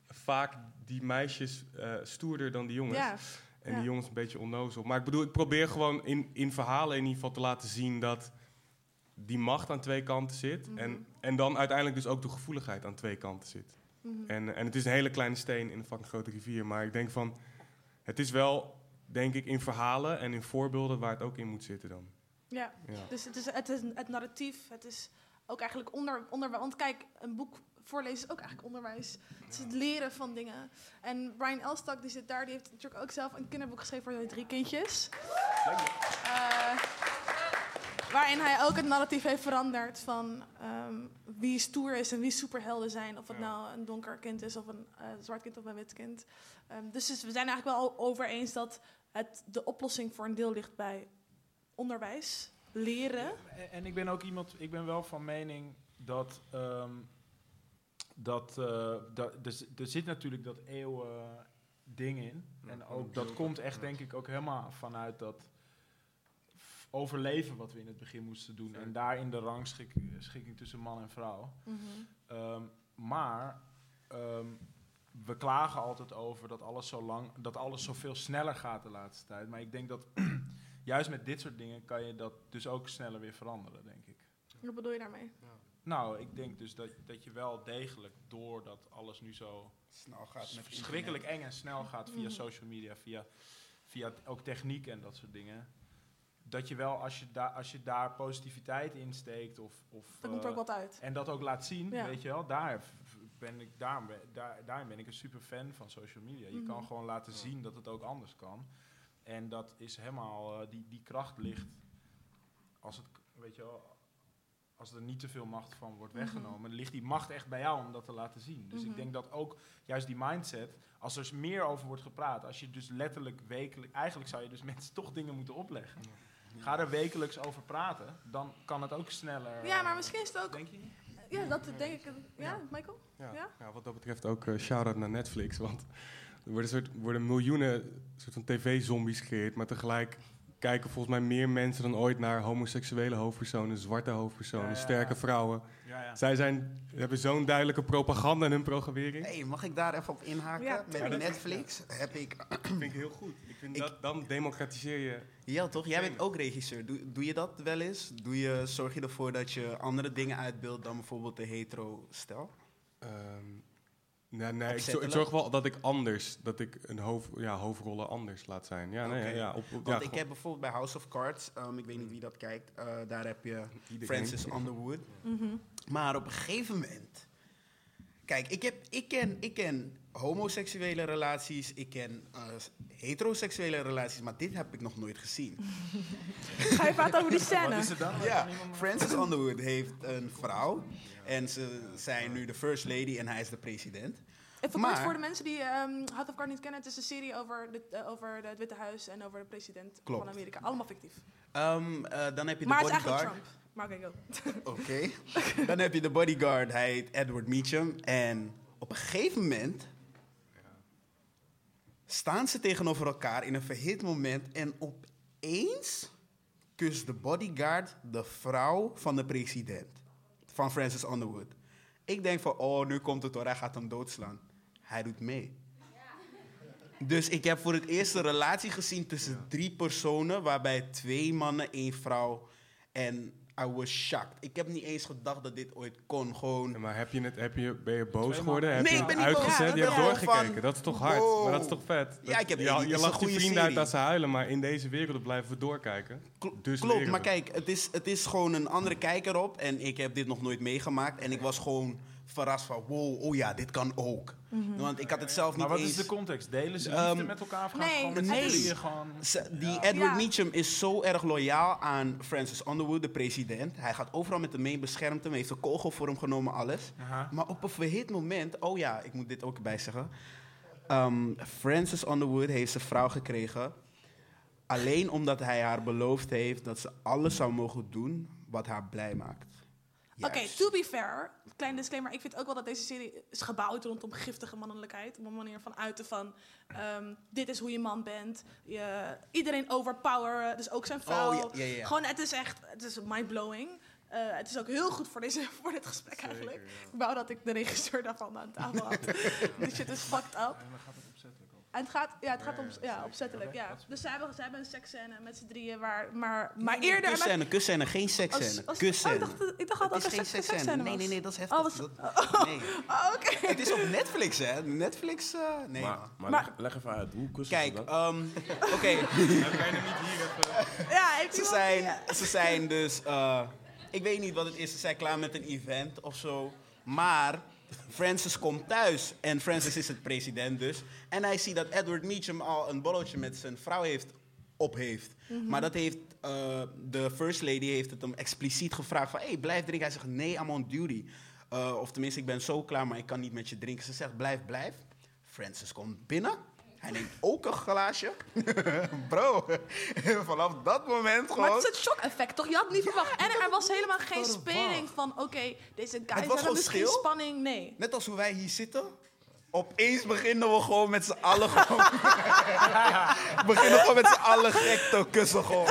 vaak die meisjes eh, stoerder dan die jongens. Ja. En die jongens een beetje onnozel. Maar ik bedoel, ik probeer gewoon in, in verhalen in ieder geval te laten zien dat die macht aan twee kanten zit. Mhm. en, en dan uiteindelijk dus ook de gevoeligheid aan twee kanten zit. Mhm. En, en het is een hele kleine steen in een fucking grote rivier. Maar ik denk van, het is wel, denk ik, in verhalen en in voorbeelden waar het ook in moet zitten dan. Ja, Ja. dus het is het, is het narratief, het is ook eigenlijk onder, onderwijs. Want kijk, een boek voorlezen is ook eigenlijk onderwijs. Het is het leren van dingen. En Brian Elstak, die zit daar, die heeft natuurlijk ook zelf een kinderboek geschreven voor zijn drie kindjes. Eh, waarin hij ook het narratief heeft veranderd van ehm, wie stoer is en wie superhelden zijn. Of het nou een donker kind is of een eh, zwart kind of een wit kind. Ehm, dus, dus we zijn eigenlijk wel over eens dat het, de oplossing voor een deel ligt bij onderwijs, leren. En, en ik ben ook iemand, ik ben wel van mening dat. ehm, dat, eh, dat er, z- er zit natuurlijk dat eeuwen ding in. en ook dat komt echt, denk ik, ook helemaal vanuit dat overleven wat we in het begin moesten doen. En daarin de rangschikking tussen man en vrouw. Ehm, maar ehm, we klagen altijd over dat alles zo lang, dat alles zoveel sneller gaat de laatste tijd. Maar ik denk dat *clears throat* juist met dit soort dingen kan je dat dus ook sneller weer veranderen, denk ik. Wat bedoel je daarmee? Nou, ik denk dus dat, dat je wel degelijk, doordat alles nu zo Snel gaat met verschrikkelijk eng en snel gaat via Mhm. social media, via, via ook techniek en dat soort dingen. Dat je wel, als je, daar als je daar positiviteit in steekt of, of Dan komt er ook eh, wat uit. en dat ook laat zien, Ja. weet je wel, daar ben ik, daar, daar, daarin ben ik een super fan van social media. Je Mhm. kan gewoon laten zien dat het ook anders kan. En dat is helemaal, eh, die, die kracht ligt, als het, weet je wel, als er niet te veel macht van wordt Mhm. weggenomen, ligt die macht echt bij jou om dat te laten zien. Dus Mhm. ik denk dat ook juist die mindset, als er meer over wordt gepraat, als je dus letterlijk wekelijk, eigenlijk zou je dus *laughs* mensen toch dingen moeten opleggen. Ga er wekelijks over praten, dan kan het ook sneller. Ja, maar misschien is het ook... Denk je? Ja, dat denk ik. Ja, Michael? Ja, Ja? ja? wat dat betreft ook eh shout-out naar Netflix. Want *laughs* er worden, soort, worden miljoenen soort van tv-zombies gecreëerd, maar tegelijk kijken volgens mij meer mensen dan ooit naar homoseksuele hoofdpersonen, zwarte hoofdpersonen, Ja, ja, sterke vrouwen. Ja, ja. Zij zijn, hebben zo'n duidelijke propaganda in hun programmering. Hey, mag ik daar even op inhaken? Ja, Met. Netflix heb ik... vind ik heel goed. Ik vind dat, dan democratiseer je... Ja, toch? Jij bent ook regisseur. Doe, doe je dat wel eens? Doe je, zorg je ervoor dat je andere dingen uitbeeldt dan bijvoorbeeld de hetero-stijl? Ehm, nee, nee ik, zorg wel dat ik anders, dat ik een hoofd, ja, hoofdrollen anders laat zijn. Ja, nee, ja, op, op, ja, Want ik gewoon- heb bijvoorbeeld bij House of Cards, ehm, ik weet niet wie dat kijkt, eh, daar heb je Iedereen. Francis Underwood. Mhm. Maar op een gegeven moment. Kijk, ik, heb, ik, ken, ik ken homoseksuele relaties, ik ken eh, heteroseksuele relaties, maar dit heb ik nog nooit gezien. *laughs* Ga je praten over die scène? Wat is het dan? Ja, Francis Underwood heeft een vrouw en ze zijn nu de first lady en hij is de president. Even Maar- kort voor de mensen die ehm House of Cards niet kennen. Het is een serie over, de, eh, over het Witte Huis en over de president Klopt. van Amerika. Allemaal fictief. Ehm, eh, dan heb je maar de het is eigenlijk bodyguard. Trump. Maar oké, go. *laughs* Oké. Dan heb je de bodyguard, hij heet Edward Meacham. En op een gegeven moment staan ze tegenover elkaar in een verhit moment. En opeens kust de bodyguard de vrouw van de president. Van Francis Underwood. Ik denk van, oh, nu komt het hoor, hij gaat hem doodslaan. Hij doet mee. Dus ik heb voor het eerst een relatie gezien tussen drie personen, waarbij twee mannen, één vrouw. En I was shocked. Ik heb niet eens gedacht dat dit ooit kon. Gewoon. Maar heb je het, heb je, ben je boos geworden? Heb Nee, je ik ben niet uitgezet? Ja, je hebt doorgekeken. van, dat is toch hard? wow. Maar dat is toch vet? Ja, ik heb- je, je lacht je goede vrienden uit dat ze huilen, maar in deze wereld blijven we doorkijken. dus Klopt, maar kijk, het is, het is gewoon een andere kijk erop. En ik heb dit nog nooit meegemaakt. En ik was gewoon verrast van, wow, oh ja, dit kan ook. Mhm. Want ik had het zelf niet Maar wat eens... is de context? Delen ze liefde Ehm, met elkaar? Of gaan nee, gewoon met nee. gewoon... Die Ja. Edward Ja. Meacham is zo erg loyaal aan Francis Underwood, de president. Hij gaat overal met hem mee, beschermt hem, heeft een kogel voor hem genomen, alles. Maar op een verhit moment, oh ja, ik moet dit ook erbij zeggen. Ehm, Francis Underwood heeft zijn vrouw gekregen. Alleen omdat hij haar beloofd heeft dat ze alles zou mogen doen wat haar blij maakt. Oké, to be fair, klein disclaimer. Ik vind ook wel dat deze serie is gebouwd rondom giftige mannelijkheid. Op een manier van uiten van, ehm, dit is hoe je man bent. Je, iedereen overpower, dus ook zijn vrouw. Oh, ja, ja, ja. Gewoon, het is echt, het is mindblowing. Eh het is ook heel goed voor, deze, voor dit gesprek eigenlijk. Ik wou dat ik de regisseur daarvan aan tafel had. *laughs* Dit shit is fucked up. En het gaat, ja, het gaat om, ja, opzettelijk, ja. Dus zij hebben, zij hebben een seksscène met z'n drieën, waar, maar, maar Nee, eerder... Kusscène, kusscène, geen Als- seksscène. Kusscène. Oh, ik dacht, ik dacht altijd dat geen het een seksscène. Nee, nee, nee, dat is heftig. Oh, was- Dat- *laughs* nee. Oh, oké. Het is op Netflix, hè? Netflix, eh, nee. Maar, maar, Maar- leg, leg even uit, hoe kussen Kijk, ehm, *laughs* oké. Ja, heeft ze, iemand- zijn, ze zijn dus, eh, ik weet niet wat het is, ze zijn klaar met een event of zo. Maar Francis komt thuis en Francis is het president dus. En hij ziet dat Edward Meacham al een borreltje met zijn vrouw heeft, op heeft. Mhm. Maar dat heeft, eh, de first lady heeft het hem expliciet gevraagd van... Hé, hey, blijf drinken. Hij zegt, nee, I'm on duty. Eh, of tenminste, ik ben zo klaar, maar ik kan niet met je drinken. Ze zegt, blijf, blijf. Francis komt binnen. Hij neemt ook een glaasje. *laughs* Bro, *laughs* vanaf dat moment gewoon... Maar het is het shock-effect, toch? Je had het niet verwacht. En er was helemaal geen speling van, oké, deze guys hebben misschien stil. spanning. Nee. Net als hoe wij hier zitten. Opeens beginnen we gewoon met z'n allen *laughs* gewoon... beginnen gewoon met z'n allen gek te kussen gewoon.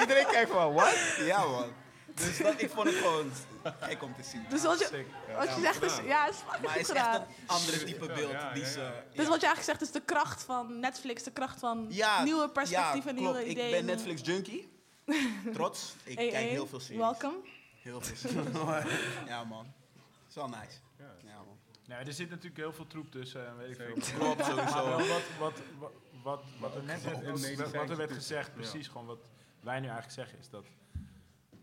Iedereen kijkt van, wat? Ja man. Dus dat, ik vond het gewoon gek om te zien. Dus wat je, wat je zegt is, ja, het is fucking Maar het is echt een andere type beeld die ze... Dus wat je eigenlijk zegt is de kracht van Netflix, de kracht van Ja, nieuwe perspectieven, ja, nieuwe klopt. ideeën. Ik ben Netflix junkie. *laughs* Trots. Ik Hey, kijk hey, heel veel series. Welcome. Heel veel series. ja man. is wel nice. Ja man. Nee, er zit natuurlijk heel veel troep tussen en weet ik veel. Klopt, sowieso. Maar wat, wat, wat, wat, wat er net werd, er gezegd, Ja. precies gewoon wat wij nu eigenlijk zeggen, is dat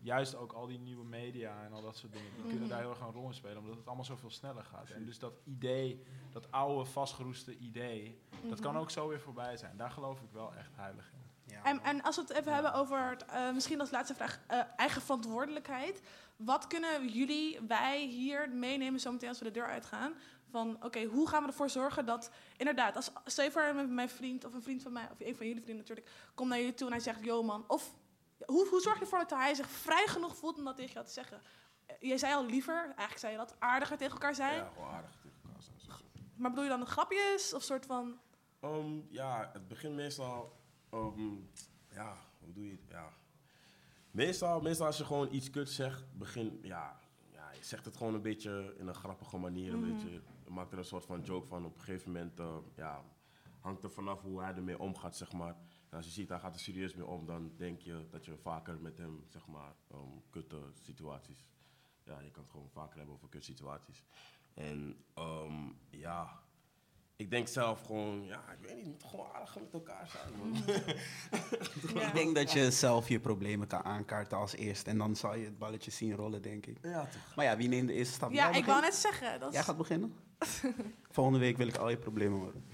juist ook al die nieuwe media en al dat soort dingen, die kunnen Mhm. daar heel erg een rol in spelen, omdat het allemaal zoveel sneller gaat. En dus dat idee, dat oude, vastgeroeste idee, dat kan Mhm. ook zo weer voorbij zijn. Daar geloof ik wel echt heilig in. En, en als we het even hebben over, het, eh, misschien als laatste vraag, eh, eigen verantwoordelijkheid. Wat kunnen jullie, wij hier meenemen zometeen als we de deur uitgaan? Van oké, hoe gaan we ervoor zorgen dat inderdaad, als voor met mijn vriend of een vriend van mij, of een van jullie vrienden natuurlijk, komt naar jullie toe en hij zegt, yo man, of hoe, hoe zorg je ervoor dat hij zich vrij genoeg voelt om dat tegen jou te zeggen? Eh, Jij zei al liever, eigenlijk zei je dat, aardiger tegen elkaar zijn. Ja, gewoon aardig tegen elkaar zijn. Maar bedoel je dan grapjes of soort van... Ehm, ja, het begint meestal. ehm, ja, hoe doe je het? Ja. Meestal, meestal als je gewoon iets kut zegt, begin, ja, ja, je zegt het gewoon een beetje in een grappige manier. Een Mhm. beetje, je maakt er een soort van joke van. Op een gegeven moment, eh, ja, hangt er vanaf hoe hij ermee omgaat, zeg maar. En als je ziet, hij gaat er serieus mee om, dan denk je dat je vaker met hem, zeg maar, um, kutte situaties. Ja, je kan het gewoon vaker hebben over kutsituaties. En ehm, ja, ik denk zelf gewoon, ja, ik weet niet, je moet gewoon aardig met elkaar zijn, man. *laughs* Ik denk dat je zelf je problemen kan aankaarten als eerste. En dan zal je het balletje zien rollen, denk ik. Ja, toch? Maar ja, wie neemt de eerste stap? Ja, ik wou net zeggen. Dat is- Jij gaat beginnen? *laughs* Volgende week wil ik al je problemen horen.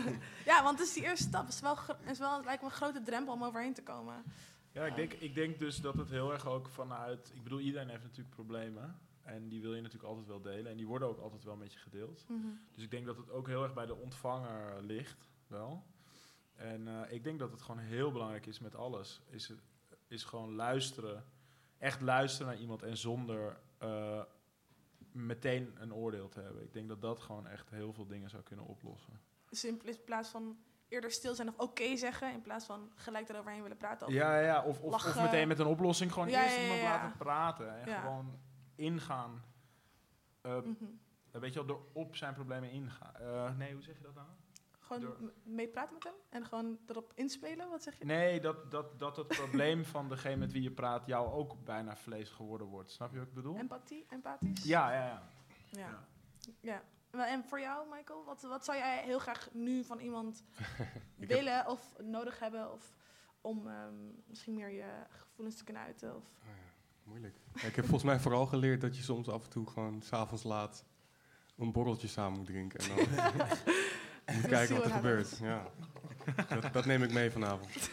*laughs* Ja, want het is die eerste stap. Het is wel, is wel lijkt me een grote drempel om overheen te komen. Ja, ik denk, ik denk dus dat het heel erg ook vanuit... Ik bedoel, iedereen heeft natuurlijk problemen. En die wil je natuurlijk altijd wel delen. En die worden ook altijd wel met je gedeeld. Mhm. Dus ik denk dat het ook heel erg bij de ontvanger ligt, wel. En eh, ik denk dat het gewoon heel belangrijk is met alles. Is, het, is gewoon luisteren. Echt luisteren naar iemand en zonder eh, meteen een oordeel te hebben. Ik denk dat dat gewoon echt heel veel dingen zou kunnen oplossen. Dus in pla- in plaats van eerder stil zijn of oké zeggen, in plaats van gelijk eroverheen willen praten. Of Ja, ja. Of, of, of meteen met een oplossing gewoon Ja, eerst ja, iemand ja. laten praten. En gewoon ingaan. Eh, Mhm. Weet je wel, door op zijn problemen ingaan. Eh, nee, hoe zeg je dat nou? Gewoon Door- mee praten met hem en gewoon erop inspelen, wat zeg je? Nee, dat, dat, dat het probleem *laughs* van degene met wie je praat jou ook bijna vlees geworden wordt. Snap je wat ik bedoel? Empathie, empathisch? Ja, ja, ja. Ja. ja. En voor jou, Michael, wat, wat zou jij heel graag nu van iemand *laughs* heb- willen of nodig hebben? Of om ehm, misschien meer je gevoelens te kunnen uiten? Of... Moeilijk. Ja, ik heb volgens mij vooral geleerd dat je soms af en toe gewoon s'avonds laat een borreltje samen moet drinken. En dan *laughs* moet kijken wat er gebeurt. Ja. Dat, dat neem ik mee vanavond. *laughs*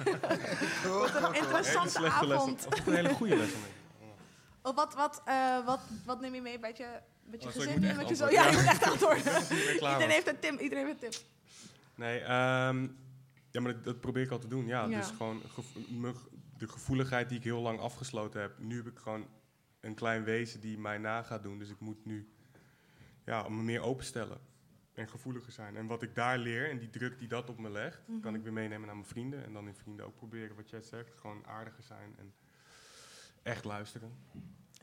Wat een interessante lessen. avond. Of een hele goede les mee. Of wat, wat, eh, wat, wat neem je mee met je, met je Oh, sorry, ik gezin? moet nu, echt met je zo? Ja, je moet echt antwoorden. *laughs* Ik iedereen, heeft een tip, iedereen heeft een tip. Nee, ehm, ja, maar dat, dat probeer ik al te doen. Ja, Ja. dus gewoon gevo- de gevoeligheid die ik heel lang afgesloten heb. Nu heb ik gewoon een klein wezen die mij na gaat doen. Dus ik moet nu ja, me meer openstellen en gevoeliger zijn. En wat ik daar leer en die druk die dat op me legt, Mhm. kan ik weer meenemen naar mijn vrienden. En dan in vrienden ook proberen wat jij zegt. Gewoon aardiger zijn en echt luisteren.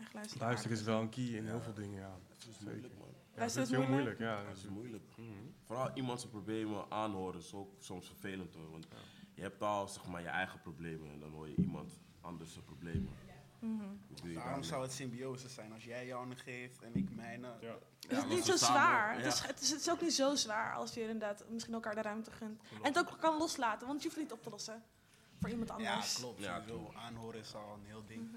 Echt luisteren, Luisteren is wel een key in heel veel dingen, ja. Het is Zeker. moeilijk, man. Ja, het is heel moeilijk, ja. Dat is moeilijk. Vooral iemand zijn problemen aanhoren is ook soms vervelend hoor. Want je hebt al zeg maar je eigen problemen en dan hoor je iemand anders zijn problemen. Mhm. Daarom daarmee? zou het symbiose zijn. Als jij jouw geeft en ik mijne. Het is niet zo zwaar. Het, is, het, is, het is ook niet zo zwaar als je inderdaad misschien elkaar de ruimte gunt. En het ook kan loslaten, want je hoeft niet op te lossen. Voor iemand Ja, anders. klopt. Ja, Sowieso. Aanhoren is al een heel ding.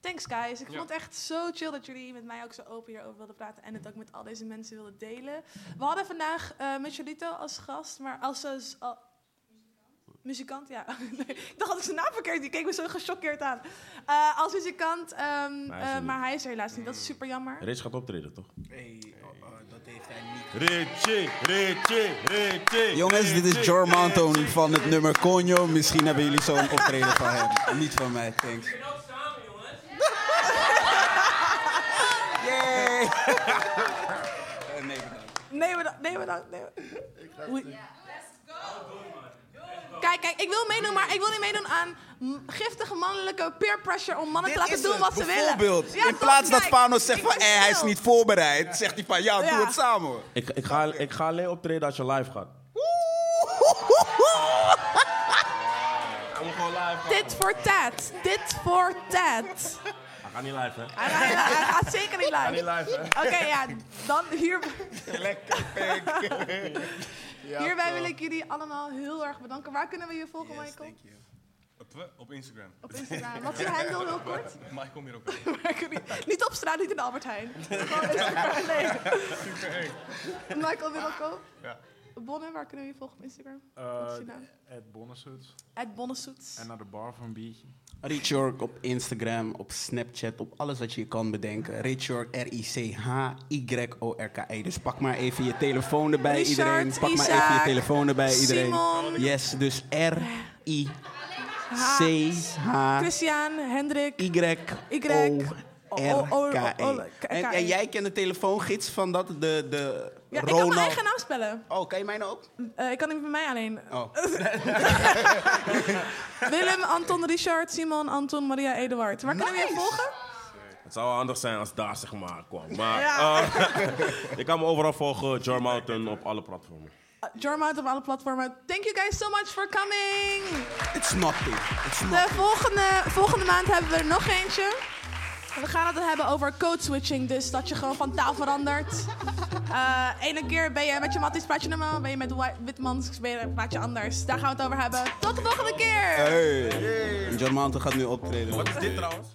Thanks guys. Ik Ja. vond het echt zo chill dat jullie met mij ook zo open hierover wilden praten. En het ook met al deze mensen wilden delen. We hadden vandaag eh Michelito als gast, maar als z- al- muzikant, ja. *laughs* Nee, ik dacht dat ik zijn naam verkeerd. Die keek me zo gechoqueerd aan. Eh, als muzikant, ehm, Maar hij is er eh, maar hij is er helaas niet. Dat is super jammer. Rich gaat optreden toch? Hey, oh, oh, dat heeft hij niet. Richie, Richie, Richie. Jongens, dit is Jor Mountain van het nummer Conjo. Misschien hebben jullie zo'n optreden van hem. Niet van mij, thanks. *laughs* Yay! *laughs* Eh, nee, bedankt. Nee, bedankt. Nee, bedankt. Nee, bedankt. Oei. Kijk, kijk, ik wil meedoen, maar ik wil niet meedoen aan giftige mannelijke peer pressure om mannen te laten doen het, wat ze willen. Bijvoorbeeld, Ja, in plaats dat Kijk, Fano zegt van eh, hij is niet voorbereid, zegt hij van ja, Ja. doe het samen. Ik, ik, ga, ik ga alleen optreden als je live gaat. Hij. Dit voor Ted. Dit voor Ted. Hij gaat niet live, hè? Hij, hij- hij gaat zeker niet Hij live. gaat niet live, hè? Oké, ja, dan hier. *laughs* Lekker, *laughs* Hierbij wil ik jullie allemaal heel erg bedanken. Waar kunnen we je volgen, Michael? Op, op Instagram. Op Instagram. Wat is je handle heel kort? *laughs* Kun je- *laughs* niet op straat, niet in de Albert Heijn. *laughs* Gewoon Instagram. Nee. Super eng. Michael Wilco. Ja. Bonne, waar kunnen we je volgen op Instagram? Eh, Wat is je naam? Ed Bonnesoets. Ed Bonnesoets. En naar de bar voor een biertje. Rich York op Instagram, op Snapchat, op alles wat je je kan bedenken. Rich York, R-I-C-H-Y-O-R-K-E. Dus pak maar even je telefoon erbij, Richard, iedereen. Pak maar even je telefoon erbij, iedereen. Yes, dus R-I-C-H... Christian, Hendrik, Y, Y, O, R-K-E. O- K- En, K-E. en jij kent de telefoongids van dat, de, de Ja, ik kan mijn eigen naam spellen. Oh, kan je mij nou ook? Eh, ik kan niet bij mij alleen. Oh. *laughs* *laughs* Willem, Anton, Richard, Simon, Anton, Maria, Eduard. Waar kunnen we je volgen? Het zou wel anders zijn als daar zeg maar kwam. Maar Ja. eh, *laughs* je kan me overal volgen, Jar Mountain op alle platformen. Uh, Jormout op alle platformen. Thank you guys so much for coming. It's nothing. It's De volgende, volgende maand hebben we er nog eentje. We gaan het hebben over code switching. Dus dat je gewoon van taal verandert. *laughs* Eh ene keer ben je met je matties praat je normaal. Ben je met wi- witmans praat je anders. Daar gaan we het over hebben. Tot de volgende keer. Hey. John Mountain gaat nu optreden. Wat is dit trouwens?